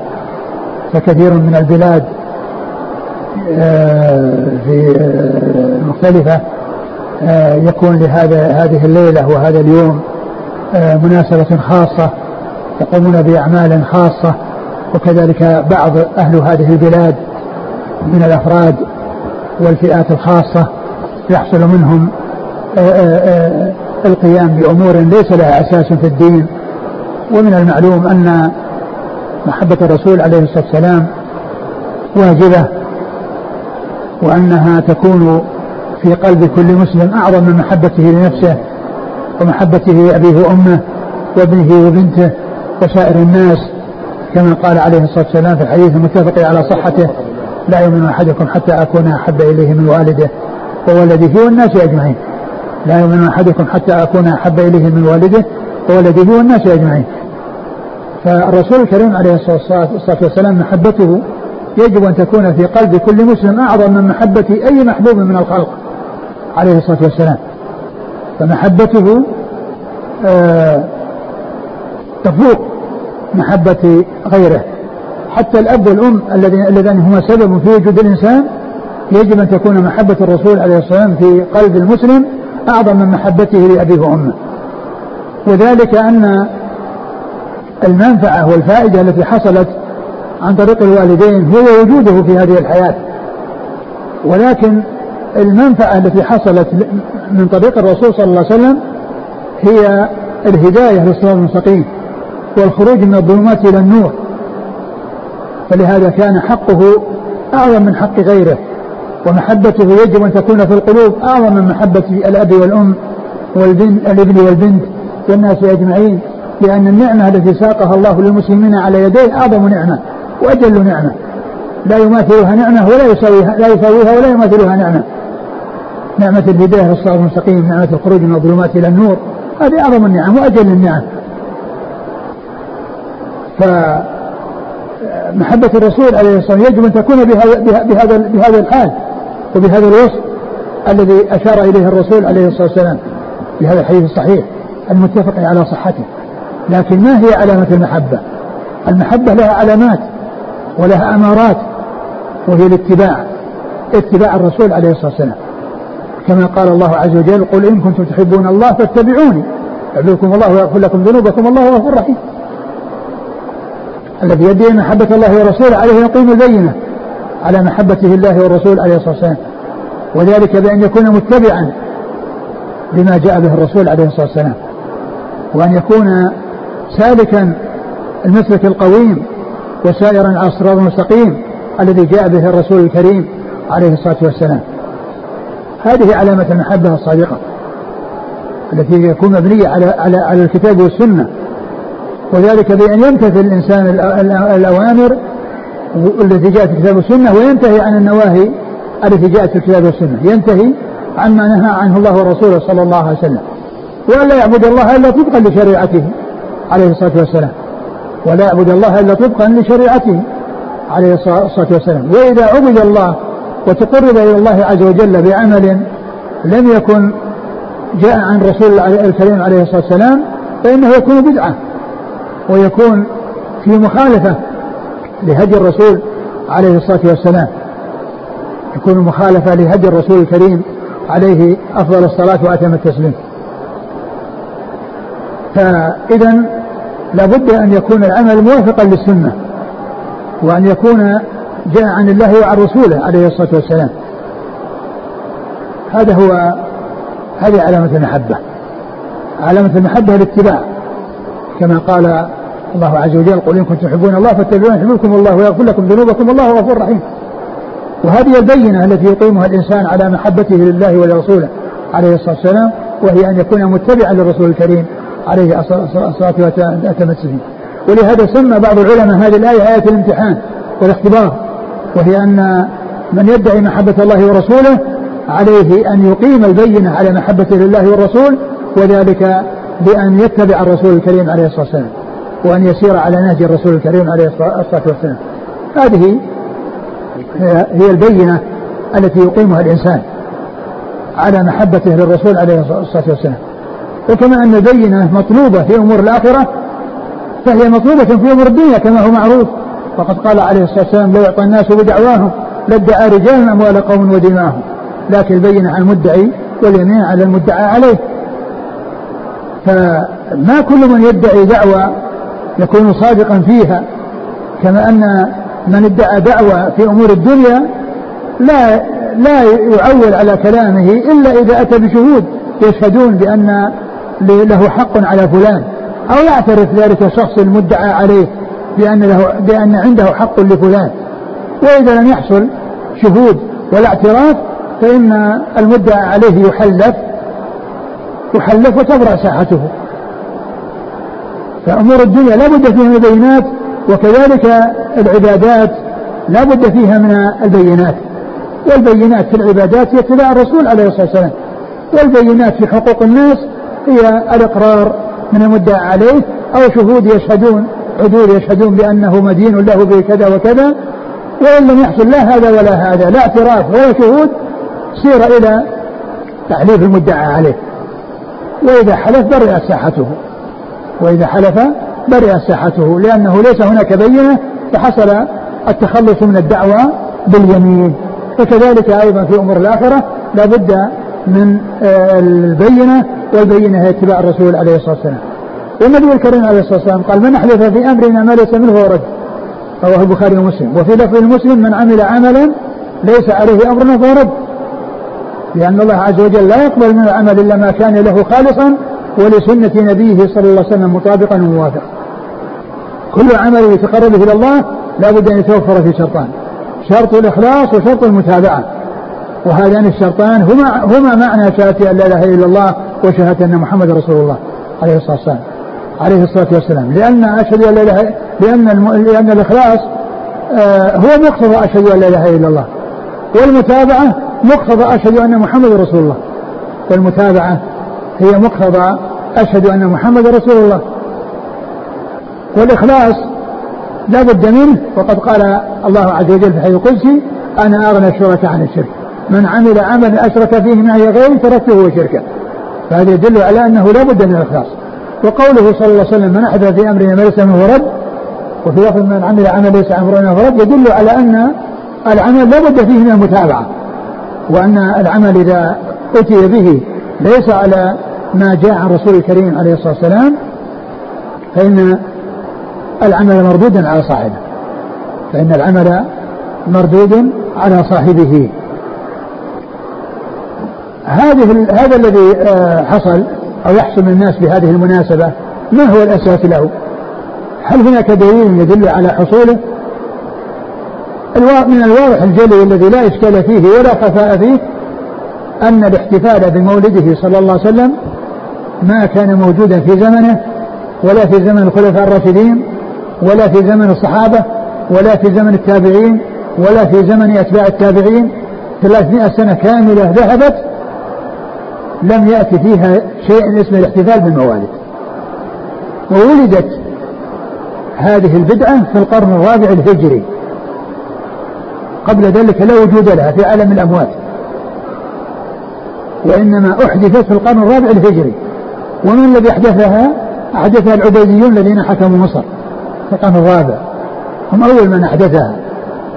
فكثير من البلاد آه، في آه، يكون لهذا هذه الليلة وهذا اليوم آه، مناسبة خاصة يقومون بأعمال خاصة وكذلك بعض أهل هذه البلاد من الأفراد والفئات الخاصة يحصل منهم القيام بأمور ليس لها أساس في الدين. ومن المعلوم أن محبة الرسول عليه الصلاة والسلام واجبة وأنها تكون في قلب كل مسلم أعظم من محبته لنفسه ومحبته لأبيه وأمه وابنه وبنته وسائر الناس كما قال عليه الصلاة والسلام في الحديث المتفق على صحته لا يؤمن أحدكم حتى أكون أحب إليه من والده وولده والناس أجمعين. لا يؤمن أحدكم حتى أكون أحب إليه من والده وولده والناس أجمعين. فالرسول الكريم عليه الصلاة والسلام محبته يجب أن تكون في قلب كل مسلم أعظم من محبة أي محبوب من الخلق. عليه الصلاة والسلام. فمحبته آه تفوق محبة غيره. حتى الأب والأم اللذان هما سبب في وجود الإنسان يجب أن تكون محبة الرسول عليه الصلاة والسلام في قلب المسلم أعظم من محبته لأبيه وأمه. وذلك أن المنفعة والفائدة التي حصلت عن طريق الوالدين هو وجوده في هذه الحياة. ولكن المنفعة التي حصلت من طريق الرسول صلى الله عليه وسلم هي الهداية للصراط المستقيم والخروج من الظلمات إلى النور. فلهذا كان حقه أعظم من حق غيره ومحبته يجب أن تكون في القلوب أعظم من محبة الأب والأم والابن الابن والبنت والناس أجمعين لأن النعمة التي ساقها الله للمسلمين على يديه أعظم نعمة وأجل نعمة. لا يماثلها نعمة ولا يساويها لا يساويها ولا يماثلها نعمة. نعمة الهداية للصراط المستقيم نعمة الخروج من الظلمات إلى النور. هذه أعظم النعم وأجل النعم. فمحبة الرسول عليه الصلاة والسلام يجب أن تكون بهذا, بهذا, بهذا الحال وبهذا الوصف الذي أشار إليه الرسول عليه الصلاة والسلام في هذا الحديث الصحيح المتفق على صحته. لكن ما هي علامة المحبة؟ المحبة لها علامات ولها أمارات وهي الاتباع اتباع الرسول عليه الصلاة والسلام. كما قال الله عز وجل قل إن كنتم تحبون الله فاتبعوني. يحببكم الله ويغفر لكم ذنوبكم والله غفور رحيم. الذي يدعي محبة الله ورسوله عليه يقيم البينة على محبته الله والرسول عليه الصلاة والسلام. وذلك بأن يكون متبعا لما جاء به الرسول عليه الصلاة والسلام. وأن يكون سالكا المسلك القويم وسائرا على الصراط المستقيم الذي جاء به الرسول الكريم عليه الصلاة والسلام. هذه علامة المحبة الصادقة التي يكون مبنية على على على الكتاب والسنة. وذلك بأن يمتثل الإنسان الأوامر التي جاءت في الكتاب والسنة وينتهي عن النواهي التي جاءت في الكتاب والسنة. ينتهي عما نهى عنه الله ورسوله صلى الله عليه وسلم. وأن لا يعبد الله إلا طبقا لشريعته عليه الصلاة والسلام. ولا يعبد الله إلا طبقا لشريعته عليه الصلاة والسلام. وإذا عبد الله وتقرب إلى الله عز وجل بعمل لم يكن جاء عن رسول الكريم عليه الصلاة والسلام فإنه يكون بدعة ويكون في مخالفة لهدي الرسول عليه الصلاة والسلام. يكون مخالفة لهدي الرسول الكريم عليه أفضل الصلاة وأتم التسليم. فإذا لابد أن يكون العمل موافقا للسنة وأن يكون جاء عن الله وعن رسوله عليه الصلاة والسلام. هذا هو هذه علامة المحبة. علامة المحبة الاتباع. كما قال الله عز وجل قل إن كنتم تحبون الله فاتبعون يحببكم الله ويغفر لكم ذنوبكم الله غفور رحيم. وهذه البينة التي يقيمها الإنسان على محبته لله ولرسوله عليه الصلاة والسلام وهي أن يكون متبعا للرسول الكريم عليه الصلاة والسلام ولهذا سمى بعض العلماء هذه الآية آية الامتحان والاختبار. وهي أن من يدعي محبة الله ورسوله عليه أن يقيم البينة على محبته لله والرسول وذلك بأن يتبع الرسول الكريم عليه الصلاة والسلام وأن يسير على نهج الرسول الكريم عليه الصلاة والسلام. هذه هي البينة التي يقيمها الإنسان على محبته للرسول عليه الصلاة والسلام. وكما أن البينة مطلوبة في أمور الآخرة فهي مطلوبة في أمور الدنيا كما هو معروف. وقد قال عليه الصلاة والسلام لو يعطى الناس بدعواهم لادعى رجال أموال قوم ودماءهم لكن البينة على المدعي واليمين على المدعى عليه. فما كل من يدعي دعوة يكون صادقا فيها كما أن من ادعى دعوة في أمور الدنيا لا لا يعول على كلامه إلا إذا أتى بشهود يشهدون بأن له حق على فلان أو يعترف ذلك الشخص المدعى عليه. بأن له بأن عنده حق لفلان. وإذا لم يحصل شهود ولا اعتراف فإن المدعى عليه يحلف يحلف وتبرأ ساحته. فأمور الدنيا لا بد فيها من البينات وكذلك العبادات لا بد فيها من البينات. والبينات في العبادات هي اتباع الرسول عليه الصلاة والسلام. والبينات في حقوق الناس هي الإقرار من المدعى عليه أو شهود يشهدون عدول يشهدون بأنه مدين له بكذا وكذا وإن لم يحصل لا هذا ولا هذا لا اعتراف ولا شهود سير إلى تحليف المدعى عليه. وإذا حلف برئت ساحته. وإذا حلف برئت ساحته لأنه ليس هناك بينة فحصل التخلص من الدعوى باليمين. وكذلك أيضا في أمور الآخرة لا بد من آه، البينة والبينة هي اتباع الرسول عليه الصلاة والسلام. والنبي الكريم عليه الصلاة والسلام؟ قال من أحدث في أمرنا ما ليس منه ورد رواه البخاري ومسلم. وفي لفظ المسلم من عمل عملا ليس عليه أمرنا فرد لأن الله عز وجل لا يقبل من العمل إلا ما كان له خالصا ولسنة نبيه صلى الله عليه وسلم مطابقا وموافقا. كل عمل يتقرب إلى الله لا بد أن يتوفر في شرطان. شرط الإخلاص وشرط المتابعة. وهذان الشرطان هما هما معنى شهادة أن لا إله إلا الله وشهادة أن محمد رسول الله عليه الصلاة والسلام. عليه الصلاة والسلام. لأن أشهد أن لا إله لأن. لأن الإخلاص آه هو مقتضى أشهد أن لا إله إلا الله. والمتابعة مقتضى أشهد أن محمد رسول الله. والمتابعة هي مقتضى أشهد أن محمد رسول الله. والإخلاص لا بد منه وقد قال الله عز وجل في حديث القدسي أنا أغنى الشركاء عن الشرك. من عمل عملا أشرك فيه معي غيري تركته وشركه فهذا يدل على أنه لا بد من الإخلاص. وقوله صلى الله عليه وسلم من أحدث في أمرنا ما ليس منه رد وفي لفظ من عمل عمل ليس أمرنا فرد يدل على أن العمل لا بد فيه من المتابعة وأن العمل إذا أتي به ليس على ما جاء عن رسول الكريم عليه الصلاة والسلام فإن العمل مردود على صاحبه فإن العمل مردود على صاحبه. هذه هذا الذي آه، حصل أو يحصل الناس بهذه المناسبة ما هو الأساس له؟ هل هناك دليل يدل على حصوله؟ من الواضح الجلي الذي لا إشكال فيه ولا خفاء فيه أن الاحتفال بمولده صلى الله عليه وسلم ما كان موجودا في زمنه ولا في زمن الخلفاء الراشدين ولا في زمن الصحابة ولا في زمن التابعين ولا في زمن أتباع التابعين. 300 سنة كاملة ذهبت لم يأتي فيها شيء اسمه الاحتفال بالموالد وولدت هذه البدعة في القرن الرابع الهجري. قبل ذلك لا وجود لها في عالم الأموات. وإنما أحدثت في القرن الرابع الهجري. ومن الذي أحدثها؟ أحدثها العبيديون الذين حكموا مصر في القرن الرابع. هم أول من أحدثها.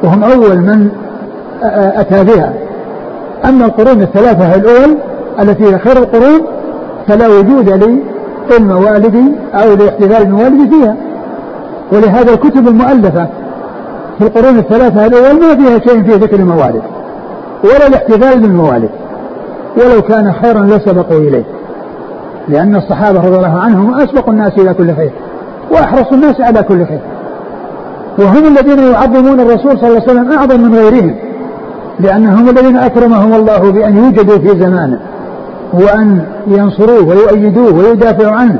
وهم أول من أتى بها. أما القرون الثلاثة الأول التي هي خير القرون فلا وجود للموالد أو لاحتفال الموالد فيها. ولهذا الكتب المؤلفة في القرون الثلاثة الأول ما فيها شيء في ذكر الموالد ولا الاحتفال بالموالد ولو كان خيرا لسبقوا إليه. لأن الصحابة رضي الله عنهم أسبق الناس إلى كل خير وأحرص الناس على كل خير. وهم الذين يعظمون الرسول صلى الله عليه وسلم أعظم من غيرهم لأنهم الذين أكرمهم الله بأن يوجدوا في زمانه. وأن ينصروه ويؤيدوه ويدافعوا عنه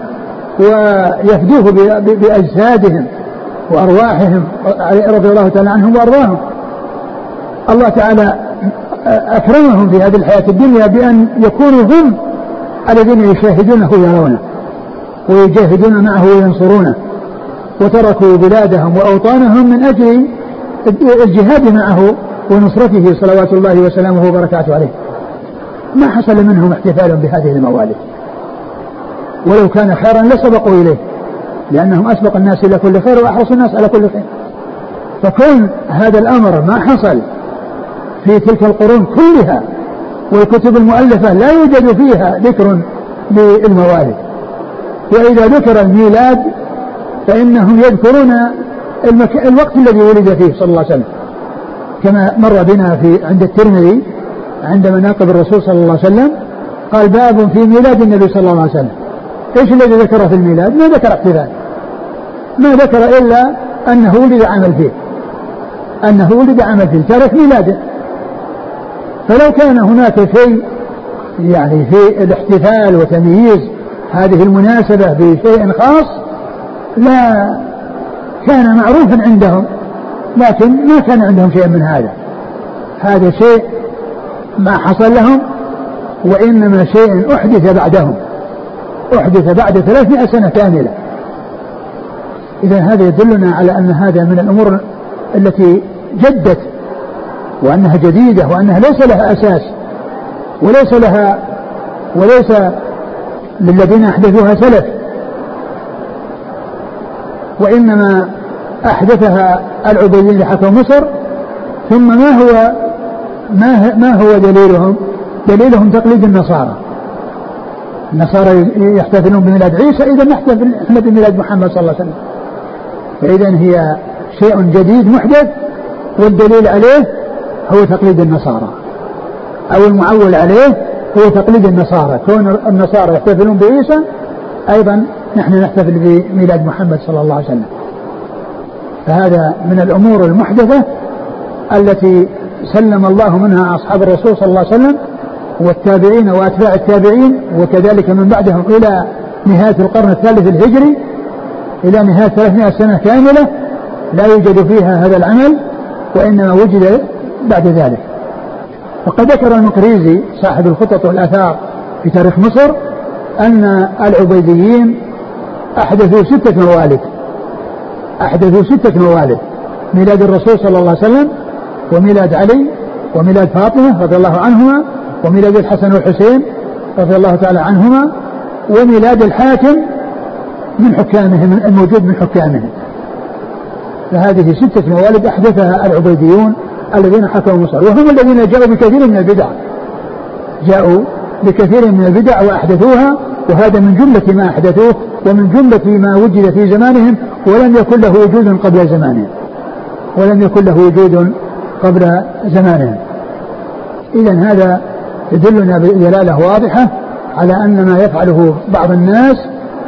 ويفدوه بأجسادهم وأرواحهم رضي الله تعالى عنهم وأرضاهم. الله تعالى أكرمهم في هذه الحياة الدنيا بأن يكونوا هم الذين يشاهدونه ويرونه ويجاهدون معه وينصرونه. وتركوا بلادهم وأوطانهم من أجل الجهاد معه ونصرته صلوات الله وسلامه وبركاته عليه. ما حصل منهم احتفال بهذه الموالد. ولو كان خيرا لسبقوا إليه لأنهم أسبق الناس إلى كل خير وأحرص الناس على كل خير. فكون هذا الأمر ما حصل في تلك القرون كلها والكتب المؤلفة لا يوجد فيها ذكر للموالد. وإذا ذكر الميلاد فإنهم يذكرون المك... الوقت الذي ولد فيه صلى الله عليه وسلم. كما مر بنا في عند الترمذي عند مناقب الرسول صلى الله عليه وسلم قال باب في ميلاد النبي صلى الله عليه وسلم. إيش الذي ذكره في الميلاد؟ ما ذكر احتفال ما ذكر إلا أنه ولد عام الفيل أنه ولد عام الفيل تاريخ ميلاده. فلو كان هناك شيء يعني في الاحتفال وتمييز هذه المناسبة بشيء خاص لا كان معروفا عندهم لكن ما كان عندهم شيء من هذا. هذا شيء ما حصل لهم وإنما شيء أحدث بعدهم أحدث بعد 300 سنة كاملة. إذا هذا يدلنا على أن هذا من الأمور التي جدت وأنها جديدة وأنها ليس لها أساس وليس لها وليس للذين أحدثوها سلف. وإنما أحدثها العبيدين لحكم مصر ثم ما هو ما ما هو دليلهم؟ دليلهم تقليد النصارى. النصارى يحتفلون بميلاد عيسى إذا نحتفل إحنا بميلاد محمد صلى الله عليه وسلم. فإذا هي شيء جديد محدث والدليل عليه هو تقليد النصارى. أو المعول عليه هو تقليد النصارى، كون النصارى يحتفلون بعيسى أيضا نحن نحتفل بميلاد محمد صلى الله عليه وسلم. فهذا من الأمور المحدثة التي سلم الله منها أصحاب الرسول صلى الله عليه وسلم والتابعين وأتباع التابعين وكذلك من بعدهم إلى نهاية القرن الثالث الهجري إلى نهاية 300 سنة كاملة لا يوجد فيها هذا العمل وإنما وجد بعد ذلك. وقد ذكر المقريزي صاحب الخطط والآثار في تاريخ مصر أن العبيديين أحدثوا ستة موالد أحدثوا ستة موالد ميلاد الرسول صلى الله عليه وسلم وميلاد علي وميلاد فاطمة رضي الله عنهما وميلاد الحسن والحسين رضي الله تعالى عنهما وميلاد الحاكم من حكامهم الموجود من حكامهم. فهذه ستة موالد أحدثها العبيديون الذين حكموا مصر. وهم الذين جاءوا بكثير من البدع. جاءوا بكثير من البدع وأحدثوها وهذا من جملة ما أحدثوه ومن جملة ما وجد في زمانهم ولم يكن له وجود قبل زمانهم ولم يكن له وجود قبل زمانهم إذا هذا يدلنا بدلالة واضحة على أن ما يفعله بعض الناس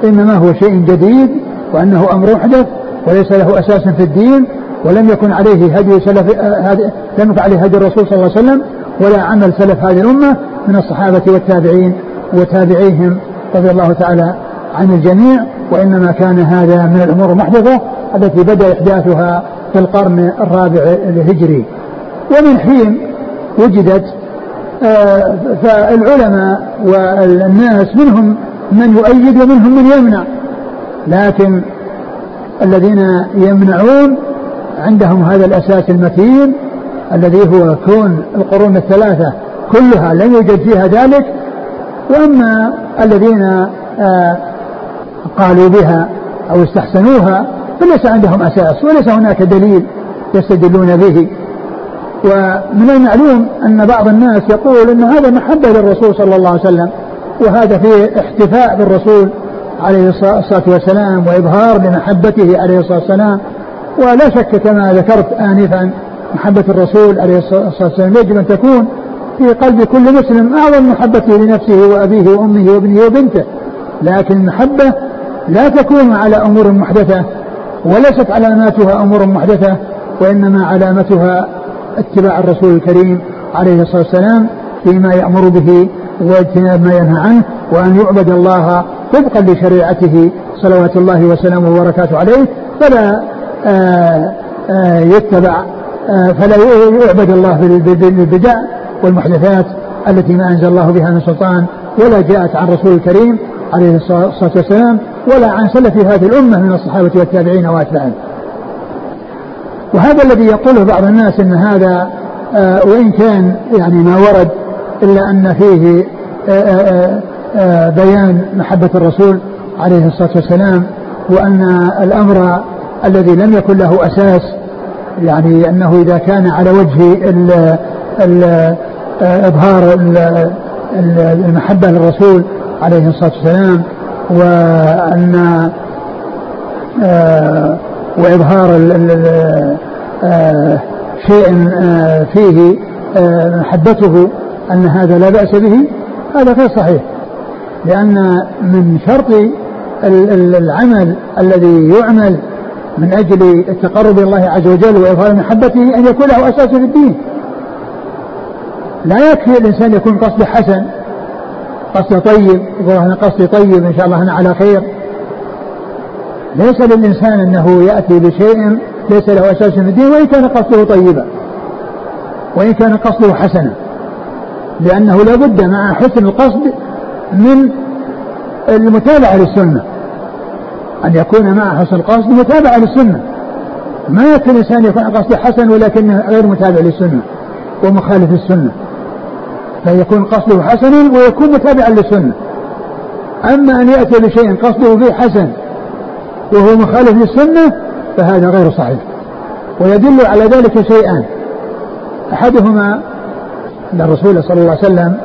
إنما هو شيء جديد وأنه أمر محدث وليس له أساس في الدين ولم يكن عليه هدي سلف لم يكن عليه هدي الرسول صلى الله عليه وسلم ولا عمل سلف هذه الأمة من الصحابة والتابعين وتابعيهم رضي الله تعالى عن الجميع وإنما كان هذا من الأمور المحدثة التي بدأ إحداثها في القرن الرابع الهجري. ومن حين وجدت آه، فالعلماء والناس منهم من يؤيد ومنهم من يمنع. لكن الذين يمنعون عندهم هذا الأساس المتين الذي هو كون القرون الثلاثة كلها لم يوجد فيها ذلك. وأما الذين آه، قالوا بها أو استحسنوها فليس عندهم أساس وليس هناك دليل يستدلون به. ومن المعلوم أن بعض الناس يقول أن هذا محبة للرسول صلى الله عليه وسلم وهذا فيه احتفاء بالرسول عليه الصلاة والسلام وإظهار لمحبته عليه الصلاة والسلام. ولا شك كما ذكرت آنفا محبة الرسول عليه الصلاة والسلام يجب أن تكون في قلب كل مسلم أعظم محبته لنفسه وأبيه وأمه وابنه وبنته. لكن المحبة لا تكون على أمور محدثة وليست علاماتها أمور محدثة وإنما علامتها اتباع الرسول الكريم عليه الصلاة والسلام فيما يأمر به واجتناب ما ينهى عنه وأن يعبد الله طبقا لشريعته صلوات الله وسلامه وبركاته عليه فلا آه، آه، يتبع آه، فلا يعبد الله بالبدع والمحدثات التي ما أنزل الله بها من سلطان ولا جاءت عن رسول الكريم عليه الصلاة والسلام ولا عن سلف هذه الأمة من الصحابة والتابعين وأتباعهم. وهذا الذي يقوله بعض الناس إن هذا آه وإن كان يعني ما ورد إلا أن فيه آه آه, بيان محبة الرسول عليه الصلاة والسلام وأن الأمر الذي لم يكن له أساس يعني أنه إذا كان على وجه إظهار المحبة للرسول عليه الصلاة والسلام وأن آه وإظهار آه، شيء آه، فيه آه، محبته أن هذا لا بأس به هذا غير صحيح. لأن من شرط العمل الذي يعمل من أجل التقرب إلى الله عز وجل وإظهار محبته أن يكون له أساس في الدين. لا يكفي الإنسان يكون قصده حسن قصده طيب يقول أنا قصدي طيب إن شاء الله أنا على خير. ليس للإنسان أنه يأتي بشيء ليس له أساس في الدين وإن كان قصده طيبا. وإن كان قصده حسنا. لأنه لا بد مع حسن القصد من المتابعة للسنة. أن يكون مع حسن القصد متابعة للسنة. ما يكفي الإنسان يكون قصده حسن ولكنه غير متابع للسنة ومخالف للسنة. فيكون قصده حسنا ويكون متابعا للسنة. أما أن يأتي بشيء قصده فيه حسن وهو مخالف للسنة فهذا غير صحيح. ويدل على ذلك شيئان. أحدهما أن الرسول صلى الله عليه وسلم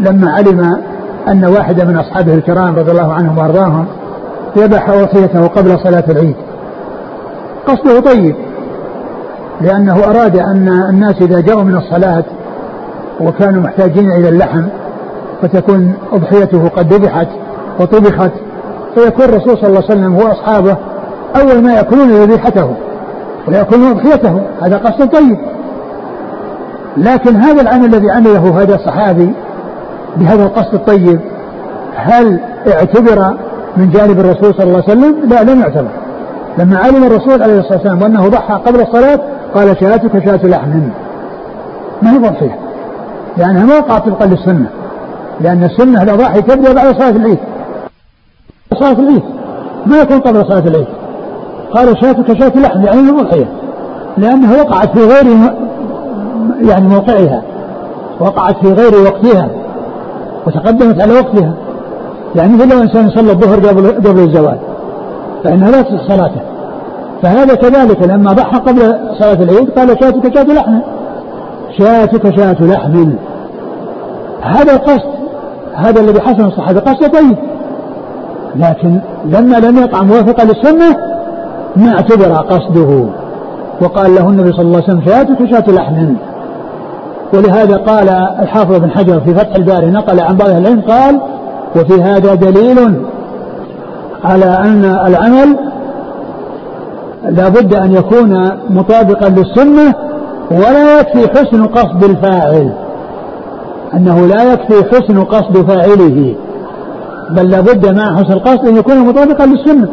لما علم أن واحدا من أصحابه الكرام رضي الله عنهم وأرضاهم ذبح أضحيته قبل صلاة العيد. قصده طيب لأنه أراد أن الناس إذا جاءوا من الصلاة وكانوا محتاجين إلى اللحم فتكون أضحيته قد ذبحت وطبخت فيكون الرسول صلى الله عليه وسلم واصحابه أول ما يأكلون ذبيحته ويأكلون اضحيته هذا قصد طيب لكن هذا العمل الذي عمله هذا الصحابي بهذا القصد الطيب هل اعتبر من جانب الرسول صلى الله عليه وسلم؟ لا لم يعتبر. لما علم الرسول عليه الصلاة والسلام وانه ضحى قبل الصلاة قال شاتك شاة لحم. ما هي ضحيه. لأنها ما وقعت طبقا للسنه. لأن السنة الاضاحي تبدا بعد صلاة العيد. صلاة العيد. ما يكون قبل صلاة العيد. قال شاتك شاة لحم يعني الأضحية لأنها وقعت في غير يعني موقعها. وقعت في غير وقتها. وتقدمت على وقتها. يعني مثل لو إنسان صلى الظهر قبل قبل الزواج فإنها لا تصح صلاته. فهذا كذلك لما ضحى قبل صلاة العيد قال شاتك شاة لحم. شاتك شاة لحم. هذا قصد هذا الذي حسن الصحابة قصد طيب. لكن لما لم يقع موافقة للسنة ما اعتبر قصده. وقال له النبي صلى الله عليه وسلم شاة لحم. ولهذا قال الحافظ بن حجر في فتح الباري نقل عن بعض العلم قال وفي هذا دليل على أن العمل لا بد أن يكون مطابقا للسنة ولا يكفي حسن قصد الفاعل. أنه لا يكفي حسن قصد فاعله. بل لابد مع حسن القصد أن يكون مطابقا للسنة.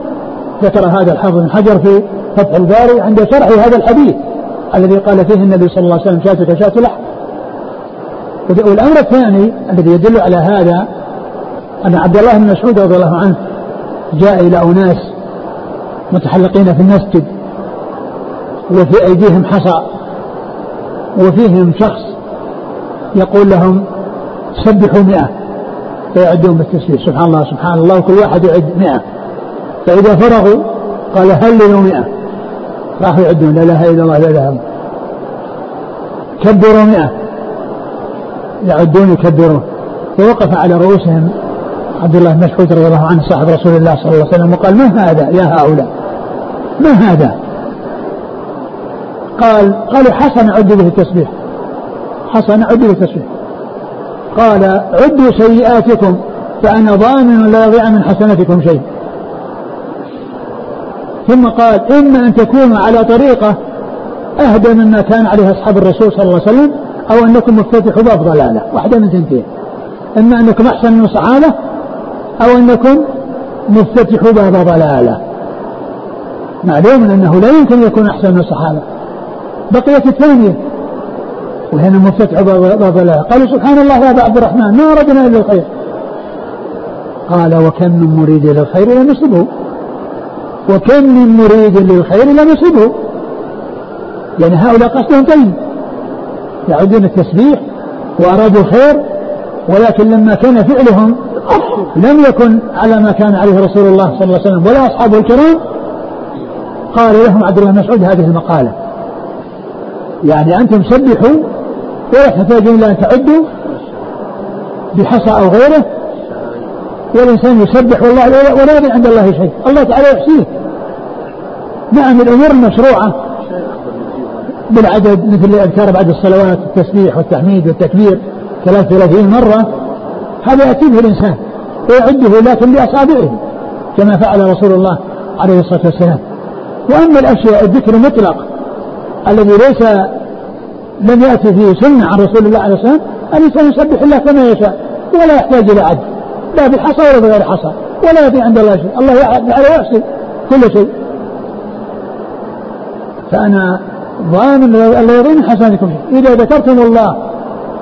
ذكر هذا الحافظ بن حجر في فتح الباري عند شرح هذا الحديث الذي قال فيه النبي صلى الله عليه وسلم شاتك شات لحم. والأمر الثاني الذي يدل على هذا أن عبد الله بن مسعود رضي الله عنه جاء إلى أناس متحلقين في المسجد وفي أيديهم حصى وفيهم شخص يقول لهم سبحوا مئة. فيعدون بالتسبيح سبحان الله سبحان الله. وكل واحد يعد مئة. فإذا فرغوا قال هللوا مئة. راحوا يعدون. لا إله إلا الله لا إله كبروا مئة. يعدون يكبرون. فوقف على رؤوسهم عبد الله بن مسعود رضي الله عنه صاحب رسول الله صلى الله عليه وسلم وقال ما هذا يا هؤلاء؟ ما هذا؟ قال قالوا حسن عدوا به التسبيح. حسن عدوا به التسبيح. قال عدوا سيئاتكم فأنا ضامن لا يضيع من حسناتكم شيء. ثم قال إما أن تكونوا على طريقة أهدى مما كان عليه أصحاب الرسول صلى الله عليه وسلم أو أنكم مفتتحوا باب ضلالة واحدة من ثنتين. إما أنكم أحسن من الصحابة أو أنكم مفتتحوا باب ضلالة معلوم أنه لا يمكن يكون أحسن من الصحابة بقيت الثانية وهنا مفتتح باب ضلالة قالوا سبحان الله يا أبا عبد الرحمن ما أردنا إلا الخير. قال وكم من مريد للخير لم يصبه. وكم من مريد للخير لم يصبه. يعني هؤلاء قصدهم طيب. يعودون التسبيح وأرادوا الخير ولكن لما كان فعلهم لم يكن على ما كان عليه رسول الله صلى الله عليه وسلم ولا أصحابه الكرام. قال لهم عبد الله مسعود هذه المقالة. يعني أنتم سبحوا ولا تحتاجون إلى أن تعدوا بحصى أو غيره. والإنسان يسبح والله ولا يدري عند الله شيء. الله تعالى يحصيه نعم الأمور المشروعة بالعدد مثل الأذكار بعد الصلوات التسبيح والتحميد والتكبير 33 مرة. هذا يأتي به الإنسان ويعده لكن بأصابعه كما فعل رسول الله عليه الصلاة والسلام. وأما الأشياء الذكر المطلق الذي ليس لم يأتي فيه سنة عن رسول الله عليه الصلاة والسلام الإنسان يسبح الله كما يشاء ولا يحتاج إلى عد لا بالحصى ولا بغير حصى ولا يأتي عند الله شيء الله يحصي كل شيء. فأنا ضامن ألا يضين حسنكم إذا ذكرتم الله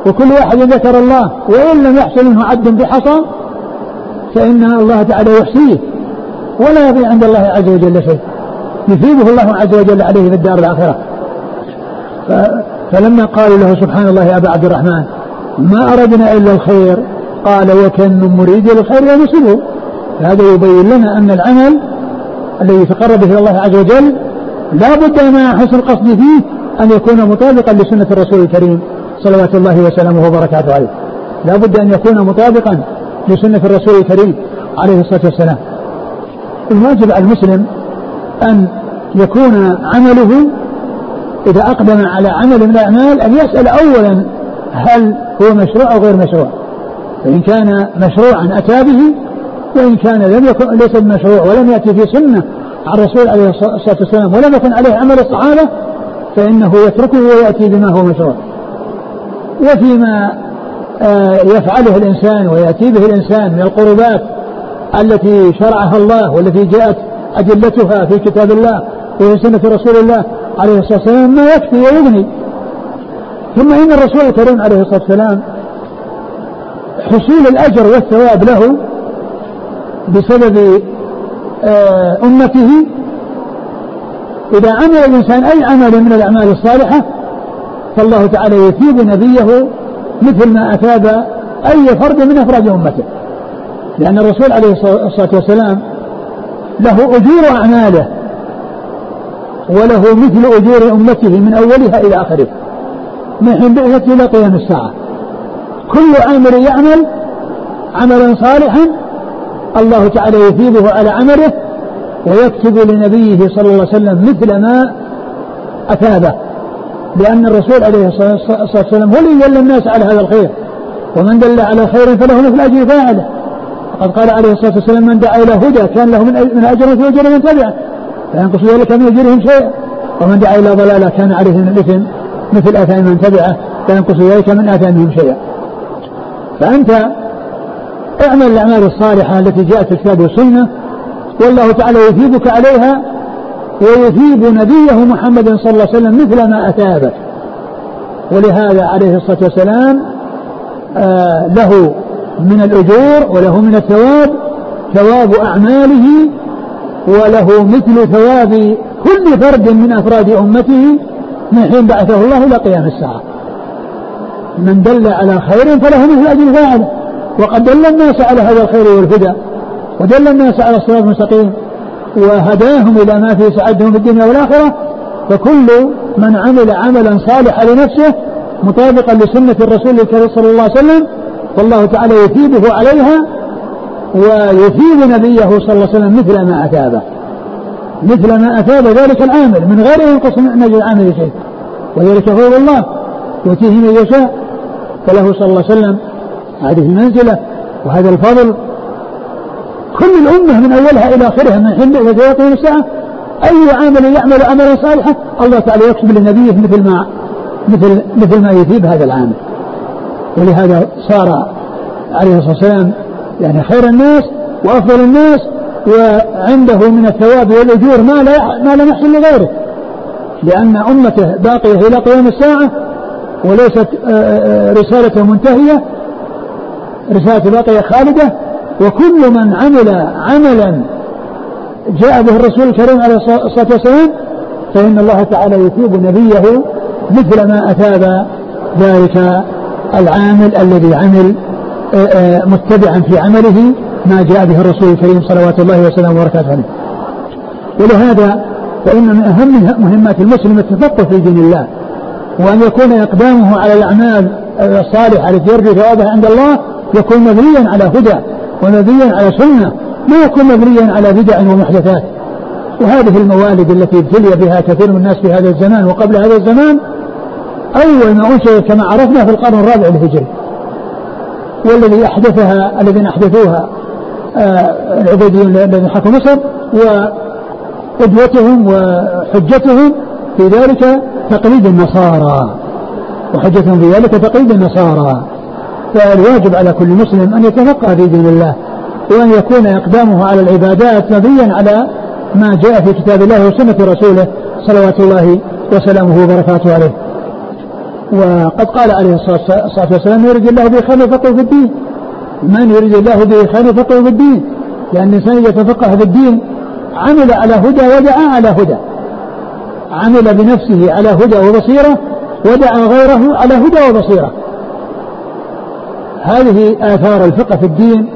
وكل واحد ذكر الله وإن لم يحصل منه عد بحصى فإن الله تعالى يحصيه ولا يضيع عند الله عز وجل شيء. يثيبه الله عز وجل عليه في الدار الآخرة. فلما قالوا له سبحان الله يا أبا عبد الرحمن ما أردنا إلا الخير قال وكم من مريد للخير ينصبه هذا يبين لنا أن العمل الذي يتقرب به الله عز وجل لا بد مع حسن القصد فيه أن يكون مطابقا لسنة الرسول الكريم صلوات الله وسلامه وبركاته عليه. لا بد أن يكون مطابقا لسنة الرسول الكريم عليه الصلاة والسلام. الواجب على المسلم أن يكون عمله إذا أقدم على عمل من الأعمال أن يسأل أولا هل هو مشروع أو غير مشروع. فإن كان مشروعا أتى به وإن كان لم يكن ليس بمشروع ولم يأتي في سنة عن الرسول عليه الصلاة والسلام ولم يكن عليه عمل الصحابة فإنه يتركه ويأتي بما هو مشروع. وفيما آه، يفعله الإنسان ويأتي به الإنسان من القربات التي شرعها الله والتي جاءت أدلتها في كتاب الله وفي سنة رسول الله عليه الصلاة والسلام ما يكفي ويغني ثم إن الرسول الكريم عليه الصلاة والسلام حصول الأجر والثواب له بسبب آه، أمته. إذا عمل الإنسان أي عمل من الأعمال الصالحة فالله تعالى يثيب نبيه مثل ما أثاب أي فرد من أفراد أمته. لأن الرسول عليه الصلاة والسلام له أجور أعماله وله مثل أجور أمته من أولها إلى آخره من حين بعثته إلى قيام الساعة. كل عامل يعمل عملا صالحا الله تعالى يثيبه على عمله ويكتب لنبيه صلى الله عليه وسلم مثل ما أثابه. لأن الرسول عليه الصلاة والسلام هو الذي دل الناس على هذا الخير. ومن دل على خير فله مثل أجر فاعله. وقد قال عليه الصلاة والسلام من دعا إلى هدى كان له من من أجر في أجر من تبعه. فينقص ذلك من أجرهم شيئا ومن دعا إلى ضلالة كان عليه من الإثم مثل آثام من تبعه فينقص ذلك من آثامهم شيئا. فأنت اعمل الأعمال الصالحة التي جاءت في الكتاب والسنة والله تعالى يثيبك عليها ويثيب نبيه محمد صلى الله عليه وسلم مثل ما أثابك. ولهذا عليه الصلاة والسلام آه له من الأجور وله من الثواب ثواب أعماله وله مثل ثواب كل فرد من أفراد أمته من حين بعثه الله إلى قيام الساعة. من دل على خير فله مثل أجر فاعله وقد دل الناس على هذا الخير والهدى ودل الناس على الصراط المستقيم. وهداهم إلى ما فيه سعدهم في الدنيا والآخرة. فكل من عمل عملا صالحا لنفسه مطابقا لسنة الرسول الكريم صلى الله عليه وسلم فالله تعالى يثيبه عليها ويثيب نبيه صلى الله عليه وسلم مثل ما أثابه مثل ما أثاب ذلك العامل من غير ينقص من أجل العامل شيء. وذلك فضل الله يؤتيه من يشاء. فله صلى الله عليه وسلم هذه المنزلة وهذا الفضل. كل الأمة من أولها إلى آخرها من حين إلى يقوم الساعة. أي عامل يعمل عملا صالحا الله تعالى يكتب لنبيه مثل ما مثل مثل ما يثيب هذا العامل. ولهذا صار عليه الصلاة والسلام يعني خير الناس وأفضل الناس وعنده من الثواب والأجور ما لا ما لم يحصل لغيره. لأن أمته باقية إلى قيام الساعة وليست آه، آه، رسالته منتهية. رسالة باقية خالدة. وكل من عمل عملا جاء به الرسول الكريم عليه الصلاة والسلام فإن الله تعالى يثيب نبيه مثل ما أثاب ذلك العامل الذي عمل آه، متبعا في عمله ما جاء به الرسول الكريم صلوات الله وسلامه وبركاته عليه. ولهذا فإن من أهم مهمات المسلم التفقه في دين الله وأن يكون إقدامه على الأعمال الصالحة التي يرجو ثوابها عند الله يكون مبنيا على هدى ومبنيا على سنة ما يكون مبنيا على بدع ومحدثات. وهذه الموالد التي ابتلي بها كثير من الناس في هذا الزمان وقبل هذا الزمان أول ما أنشئت كما عرفنا في القرن الرابع الهجري والذي أحدثها الذين أحدثوها آه، العبيديون الذين حكموا مصر وقدوتهم وحجتهم في ذلك تقليد النصارى. وحجتهم في ذلك تقليد النصارى. فالواجب على كل مسلم أن يتفقه في دين الله وأن يكون إقدامه على العبادات مبنيا على ما جاء في كتاب الله وسنة رسوله صلوات الله وسلامه وبركاته عليه. وقد قال عليه الصلاة والسلام يريد الله به خير يفقه في الدين. من يريد الله به خير يفقه في الدين. لأن الإنسان إذا تفقه في الدين عمل على هدى ودعا على هدى. عمل بنفسه على هدى وبصيرة ودعا غيره على هدى وبصيرة. هذه آثار الفقه في الدين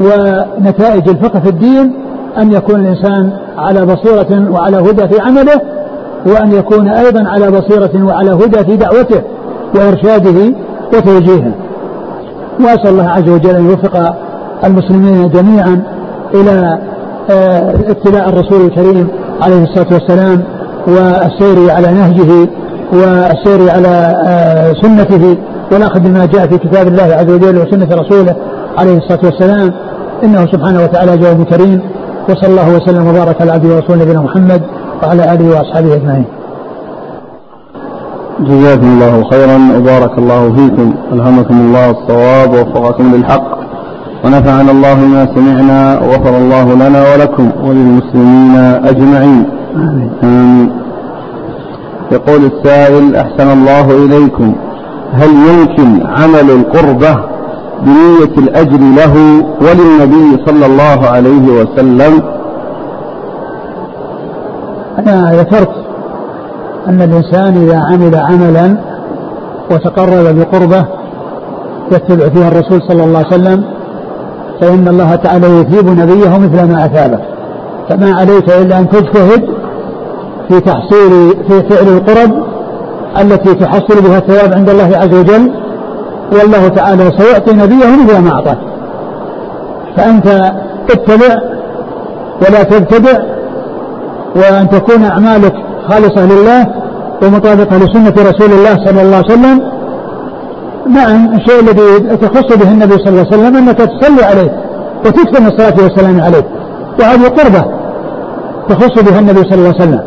ونتائج الفقه في الدين أن يكون الإنسان على بصيرة وعلى هدى في عمله وأن يكون أيضا على بصيرة وعلى هدى في دعوته وإرشاده وتوجيهه. وأسأل الله عز وجل أن يوفق المسلمين جميعا إلى آه، اتباع الرسول الكريم عليه الصلاة والسلام والسير على نهجه والسير على آه، سنته. والأخذ بما جاء في كتاب الله عز وجل وسنة رسوله عليه الصلاة والسلام. إنه سبحانه وتعالى جواب كريم. وصلى الله وسلم وبارك على عبده ورسوله نبينا محمد. وعلى آله وأصحابه أجمعين. جزاكم الله خيرا وبارك الله فيكم. ألهمكم الله الصواب ووفقكم للحق. ونفعنا الله ما سمعنا وغفر الله لنا ولكم وللمسلمين أجمعين. آمين يقول السائل أحسن الله إليكم. هل يمكن عمل القربة بنية الأجر له وللنبي صلى الله عليه وسلم أنا ذكرت أن الإنسان إذا عمل عملا وتقرب بقربة يتبع فيها الرسول صلى الله عليه وسلم فإن الله تعالى يثيب نبيه مثل ما أثابه. فما عليك إلا أن تجتهد في تحصيل في فعل القرب التي تحصل بها الثواب عند الله عز وجل والله تعالى سيعطي نبيه مثل ما أعطاه. فأنت اتبع ولا تبتدع وأن تكون أعمالك خالصة لله ومطابقة لسنة رسول الله صلى الله عليه وسلم. نعم الشيء الذي تخص به النبي صلى الله عليه وسلم أنك تصلي عليه وتكثر الصلاة والسلام عليه وهذه قربة تخص بها النبي صلى الله عليه وسلم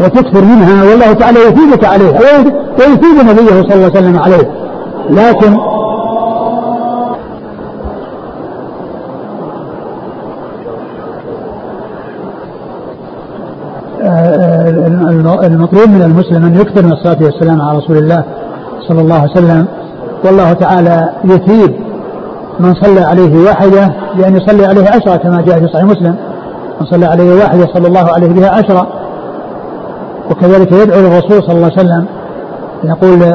وتكثر منها والله تعالى يثيبك عليها ويثيب نبيه صلى الله عليه وسلم عليه لكن المطلوب من المسلم أن يكثر من الصلاة والسلام على رسول الله صلى الله عليه وسلم. والله تعالى يثيب من صلى عليه واحدة بأن يصلي عليه عشرة كما جاء في صحيح مسلم. من صلى عليه واحدة صلى الله عليه بها عشرة. وكذلك يدعو للرسول صلى الله عليه وسلم يقول آه،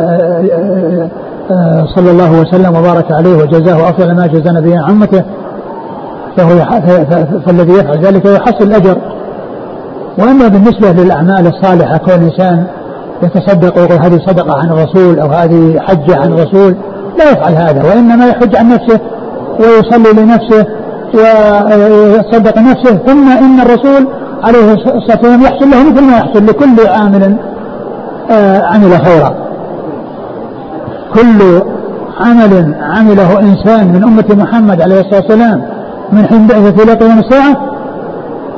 آه، آه، صلى الله وسلم وبارك عليه وجزاه أفضل ما جزى نبيا عمته فهو فالذي يفعل ذلك يحصل الأجر. وأما بالنسبة للأعمال الصالحة كون إنسان يتصدق ويقول هذه صدقة عن الرسول أو هذه حجة عن الرسول لا يفعل هذا وإنما يحج عن نفسه ويصلي لنفسه ويصدق نفسه ثم إن الرسول عليه الصلاة والسلام يحصل له مثل ما يحصل لكل عامل آه، عمل خيرا كل عمل عمله إنسان من أمة محمد عليه الصلاة والسلام من حين بعثة إلى قيام الساعة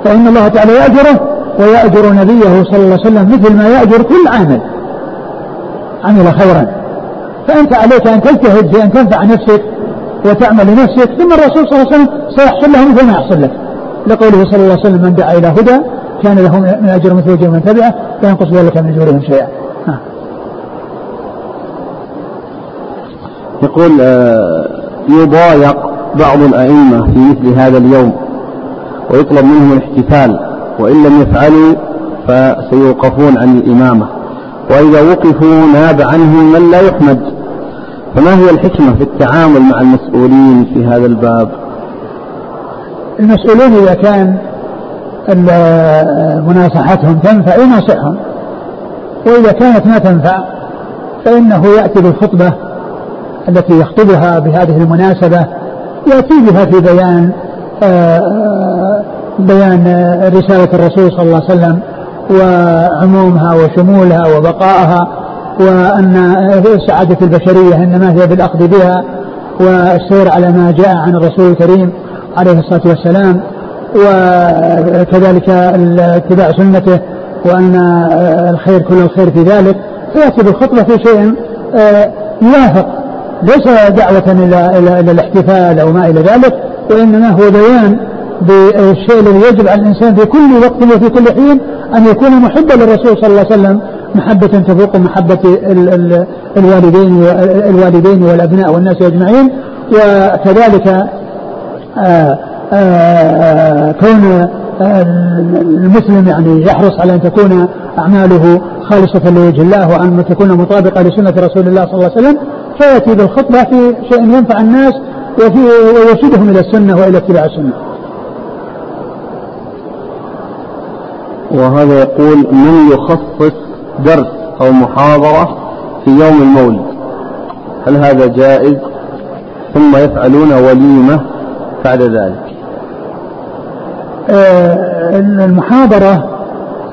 فإن الله تعالى يأجره ويأجر نبيه صلى الله عليه وسلم مثل ما يأجر كل عامل. عمل خيرا. فأنت عليك أن تجتهد في أن تنفع نفسك وتعمل لنفسك ثم الرسول صلى الله عليه وسلم سيحصل له مثل ما يحصل لك. لقوله صلى الله عليه وسلم من دعا إلى هدى كان له من أجر مثل أجر من تبعه لا ينقص ذلك من أجورهم شيئا. يقول آه، يضايق بعض الأئمة في مثل هذا اليوم ويطلب منهم الاحتفال. وإن لم يفعلوا فسيوقفون عن الإمامة. وإذا وقفوا ناب عنهم من لا يحمد. فما هي الحكمة في التعامل مع المسؤولين في هذا الباب؟ المسؤولين إذا كان مناصحتهم تنفع يناصحهم. وإذا كانت ما تنفع فإنه يأتي بالخطبة التي يخطبها بهذه المناسبة يأتي بها في بيان آه، بيان رسالة الرسول صلى الله عليه وسلم وعمومها وشمولها وبقائها وأن سعادة البشرية إنما هي بالأخذ بها والسير على ما جاء عن الرسول الكريم عليه الصلاة والسلام وكذلك اتباع سنته وأن الخير كل الخير في ذلك. فيأتي بالخطبة في شيء آه، يوافق ليس دعوة إلى إلى الاحتفال أو ما إلى ذلك وإنما هو بيان بالشيء الذي يجب على الإنسان في كل وقت وفي كل حين أن يكون محبا للرسول صلى الله عليه وسلم محبة تفوق محبة الوالدين الوالدين والأبناء والناس أجمعين وكذلك آه، آه، كون المسلم يعني يحرص على أن تكون أعماله خالصة لوجه الله وأن تكون مطابقة لسنة رسول الله صلى الله عليه وسلم فيأتي بالخطبة في شيء ينفع الناس ويرشدهم إلى السنة وإلى اتباع السنة. وهذا يقول من يخصص درس أو محاضرة في يوم المولد؟ هل هذا جائز؟ ثم يفعلون وليمة بعد ذلك. آه، المحاضرة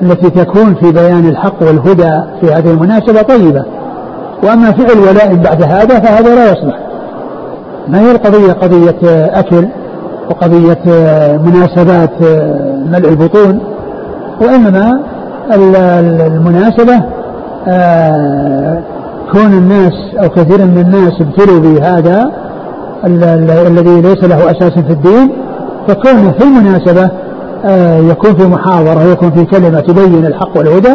التي تكون في بيان الحق والهدى في هذه المناسبة طيبة. وأما فعل ولائم بعد هذا فهذا لا يصلح. ما هي القضية؟ قضية أكل وقضية مناسبات ملء البطون. وإنما المناسبة آه، كون الناس أو كثير من الناس ابتلوا بهذا الذي ليس له أساس في الدين فكونه في المناسبة آه، يكون في محاضرة يكون في كلمة تبين الحق والهدى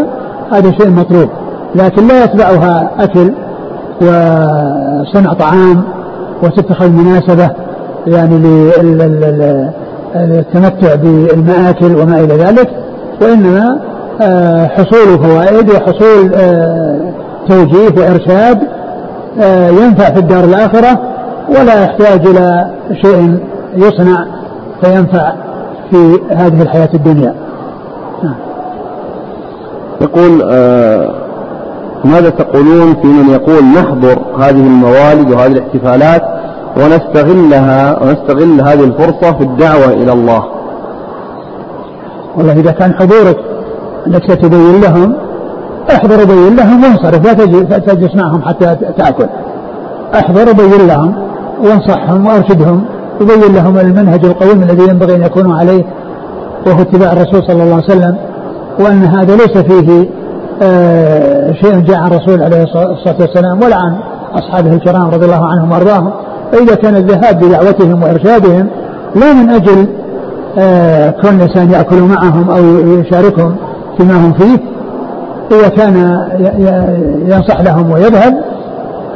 هذا شيء مطلوب. لكن لا يتبعها أكل وصنع طعام وتتخذ مناسبة يعني للتمتع بالمآكل وما إلى ذلك. وإنما آه، حصول فوائد وحصول آه، توجيه وإرشاد آه، ينفع في الدار الآخرة ولا يحتاج إلى شيء يصنع فينفع في هذه الحياة الدنيا نعم. يقول آه ماذا تقولون في من يقول نحضر هذه الموالد وهذه الاحتفالات ونستغلها ونستغل هذه الفرصة في الدعوة إلى الله والله إذا كان حضورك أنك ستبين لهم احضر وبين لهم وانصرف لا تجلس معهم حتى تأكل. احضر وبين لهم وانصحهم وأرشدهم وبين لهم المنهج القويم الذي ينبغي أن يكونوا عليه وهو اتباع الرسول صلى الله عليه وسلم وأن هذا ليس فيه آه شيء جاء عن الرسول عليه الصلاة والسلام ولا عن أصحابه الكرام رضي الله عنهم وأرضاهم فإذا كان الذهاب بدعوتهم وإرشادهم لا من آه كون الإنسان يأكل معهم أو يشاركهم فيما هم فيه إذا كان ينصح لهم ويذهب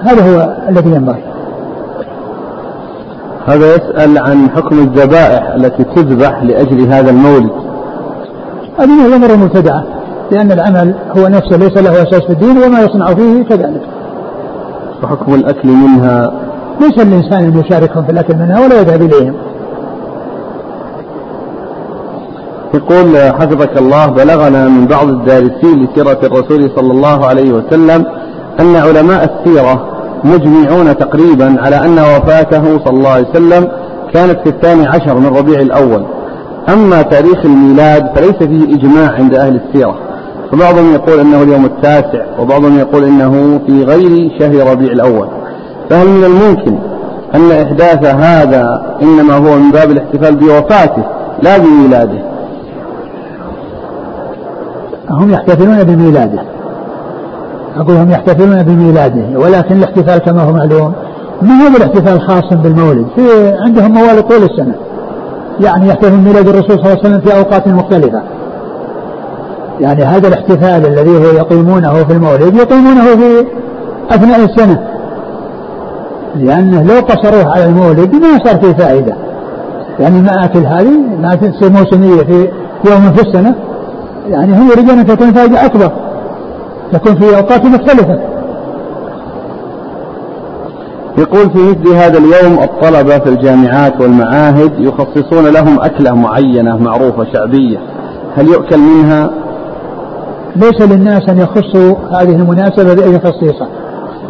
هذا هو الذي ينبغي. هذا يسأل عن حكم الذبائح التي تذبح لأجل هذا المولد. هذه الأمور المبتدعة لأن العمل هو نفسه ليس له أساس في الدين وما يصنع فيه كذلك. وحكم الأكل منها. ليس الإنسان أن يشاركهم في الأكل منها ولا يذهب إليهم. يقول حفظك الله بلغنا من بعض الدارسين لسيرة الرسول صلى الله عليه وسلم أن علماء السيرة مجمعون تقريبا على أن وفاته صلى الله عليه وسلم كانت في الثاني عشر من ربيع الأول. أما تاريخ الميلاد فليس فيه إجماع عند أهل السيرة. فبعضهم يقول أنه اليوم التاسع وبعضهم يقول أنه في غير شهر ربيع الأول. فهل من الممكن أن إحداث هذا إنما هو من باب الاحتفال بوفاته لا بميلاده؟ هم يحتفلون بميلاده. أقول هم يحتفلون بميلاده ولكن الاحتفال كما هو معلوم ما هو الاحتفال خاص بالمولد في عندهم موالد طول السنة. يعني يحتفل ميلاد الرسول صلى الله عليه وسلم في أوقات مختلفة. يعني هذا الاحتفال الذي هو يقيمونه في المولد يقيمونه في أثناء السنة. لأنه لو قصروه على المولد ما صار فيه فائدة. يعني المآكل هذه ما تصير موسمية في يوم في السنة. يعني هم يريدون أن تكون فائدة أكبر تكون في أوقات مختلفة يقول في مثل هذا اليوم الطلبة في الجامعات والمعاهد يخصصون لهم أكلة معينة معروفة شعبية هل يؤكل منها؟ ليس للناس أن يخصوا هذه المناسبة بأي خصيصة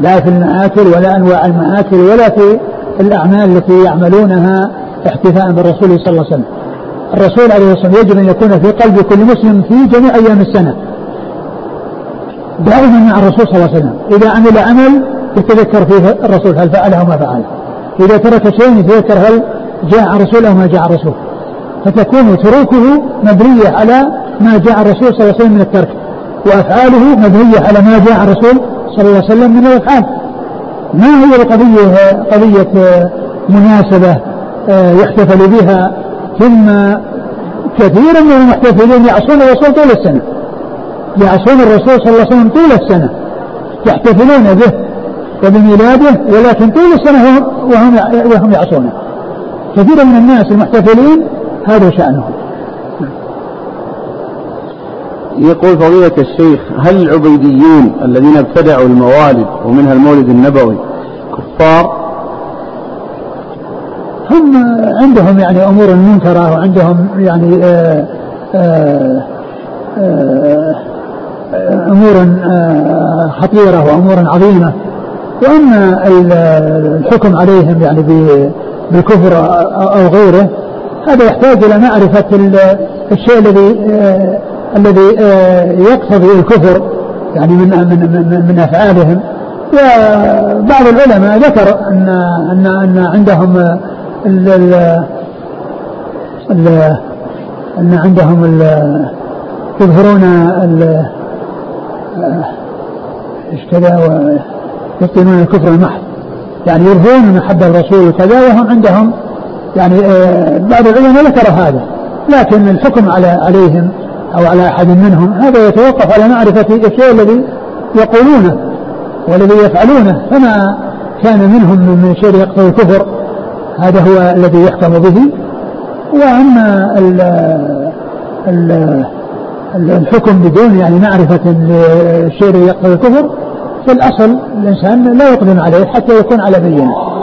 لا في المآكل ولا أنواع المآكل ولا في الأعمال التي يعملونها احتفاء بالرسول صلى الله عليه وسلم الرسول عليه الصلاة والسلام يجب أن يكون في قلب كل مسلم في جميع أيام السنة. دائما مع الرسول صلى الله عليه وسلم. إذا عمل عمل يتذكر فيه الرسول هل فعله ما فعله إذا ترك شيء يتذكر هل جاء الرسول أو ما جاء الرسول. فتكون تروكه مبنية على ما جاء الرسول صلى الله عليه وسلم من الترك. وأفعاله مبنية على ما جاء الرسول صلى الله عليه وسلم من الأفعال. ما هي القضية؟ قضية مناسبة آه، يحتفل بها ثم كثير من المحتفلين يعصون الرسول طول السنة. يعصون الرسول صلى الله عليه وسلم طول السنة. يحتفلون به وبميلاده ولكن طول السنة وهم وهم يعصونه. كثير من الناس المحتفلين هذا شأنهم. يقول فضيلة الشيخ هل العبيديون الذين ابتدعوا الموالد ومنها المولد النبوي كفار؟ هم عندهم يعني أمور منكرة وعندهم يعني آآ آآ آآ أمور آه، خطيرة وأمور عظيمة. وأما الحكم عليهم يعني بالكفر أو غيره هذا يحتاج إلى معرفة الشيء الذي آه، الذي آه، يقتضي الكفر يعني من من من أفعالهم. وبعض العلماء ذكر أن أن أن عندهم ال ال أن عندهم يظهرون إيش كذا ويبطنون الكفر المحض يعني يرهون محبة الرسول وكذا وهم عندهم يعني آه، بعض العلماء ذكر هذا. لكن الحكم على عليهم أو على أحد منهم هذا يتوقف على معرفة الشيء الذي يقولونه والذي يفعلونه. فما كان منهم من شيء يقتضي الكفر هذا هو الذي يحكم به. وأما ال ال الحكم بدون يعني معرفة الشيء الذي يقتضي الكفر في الأصل الإنسان لا يقدم عليه حتى يكون على بينة.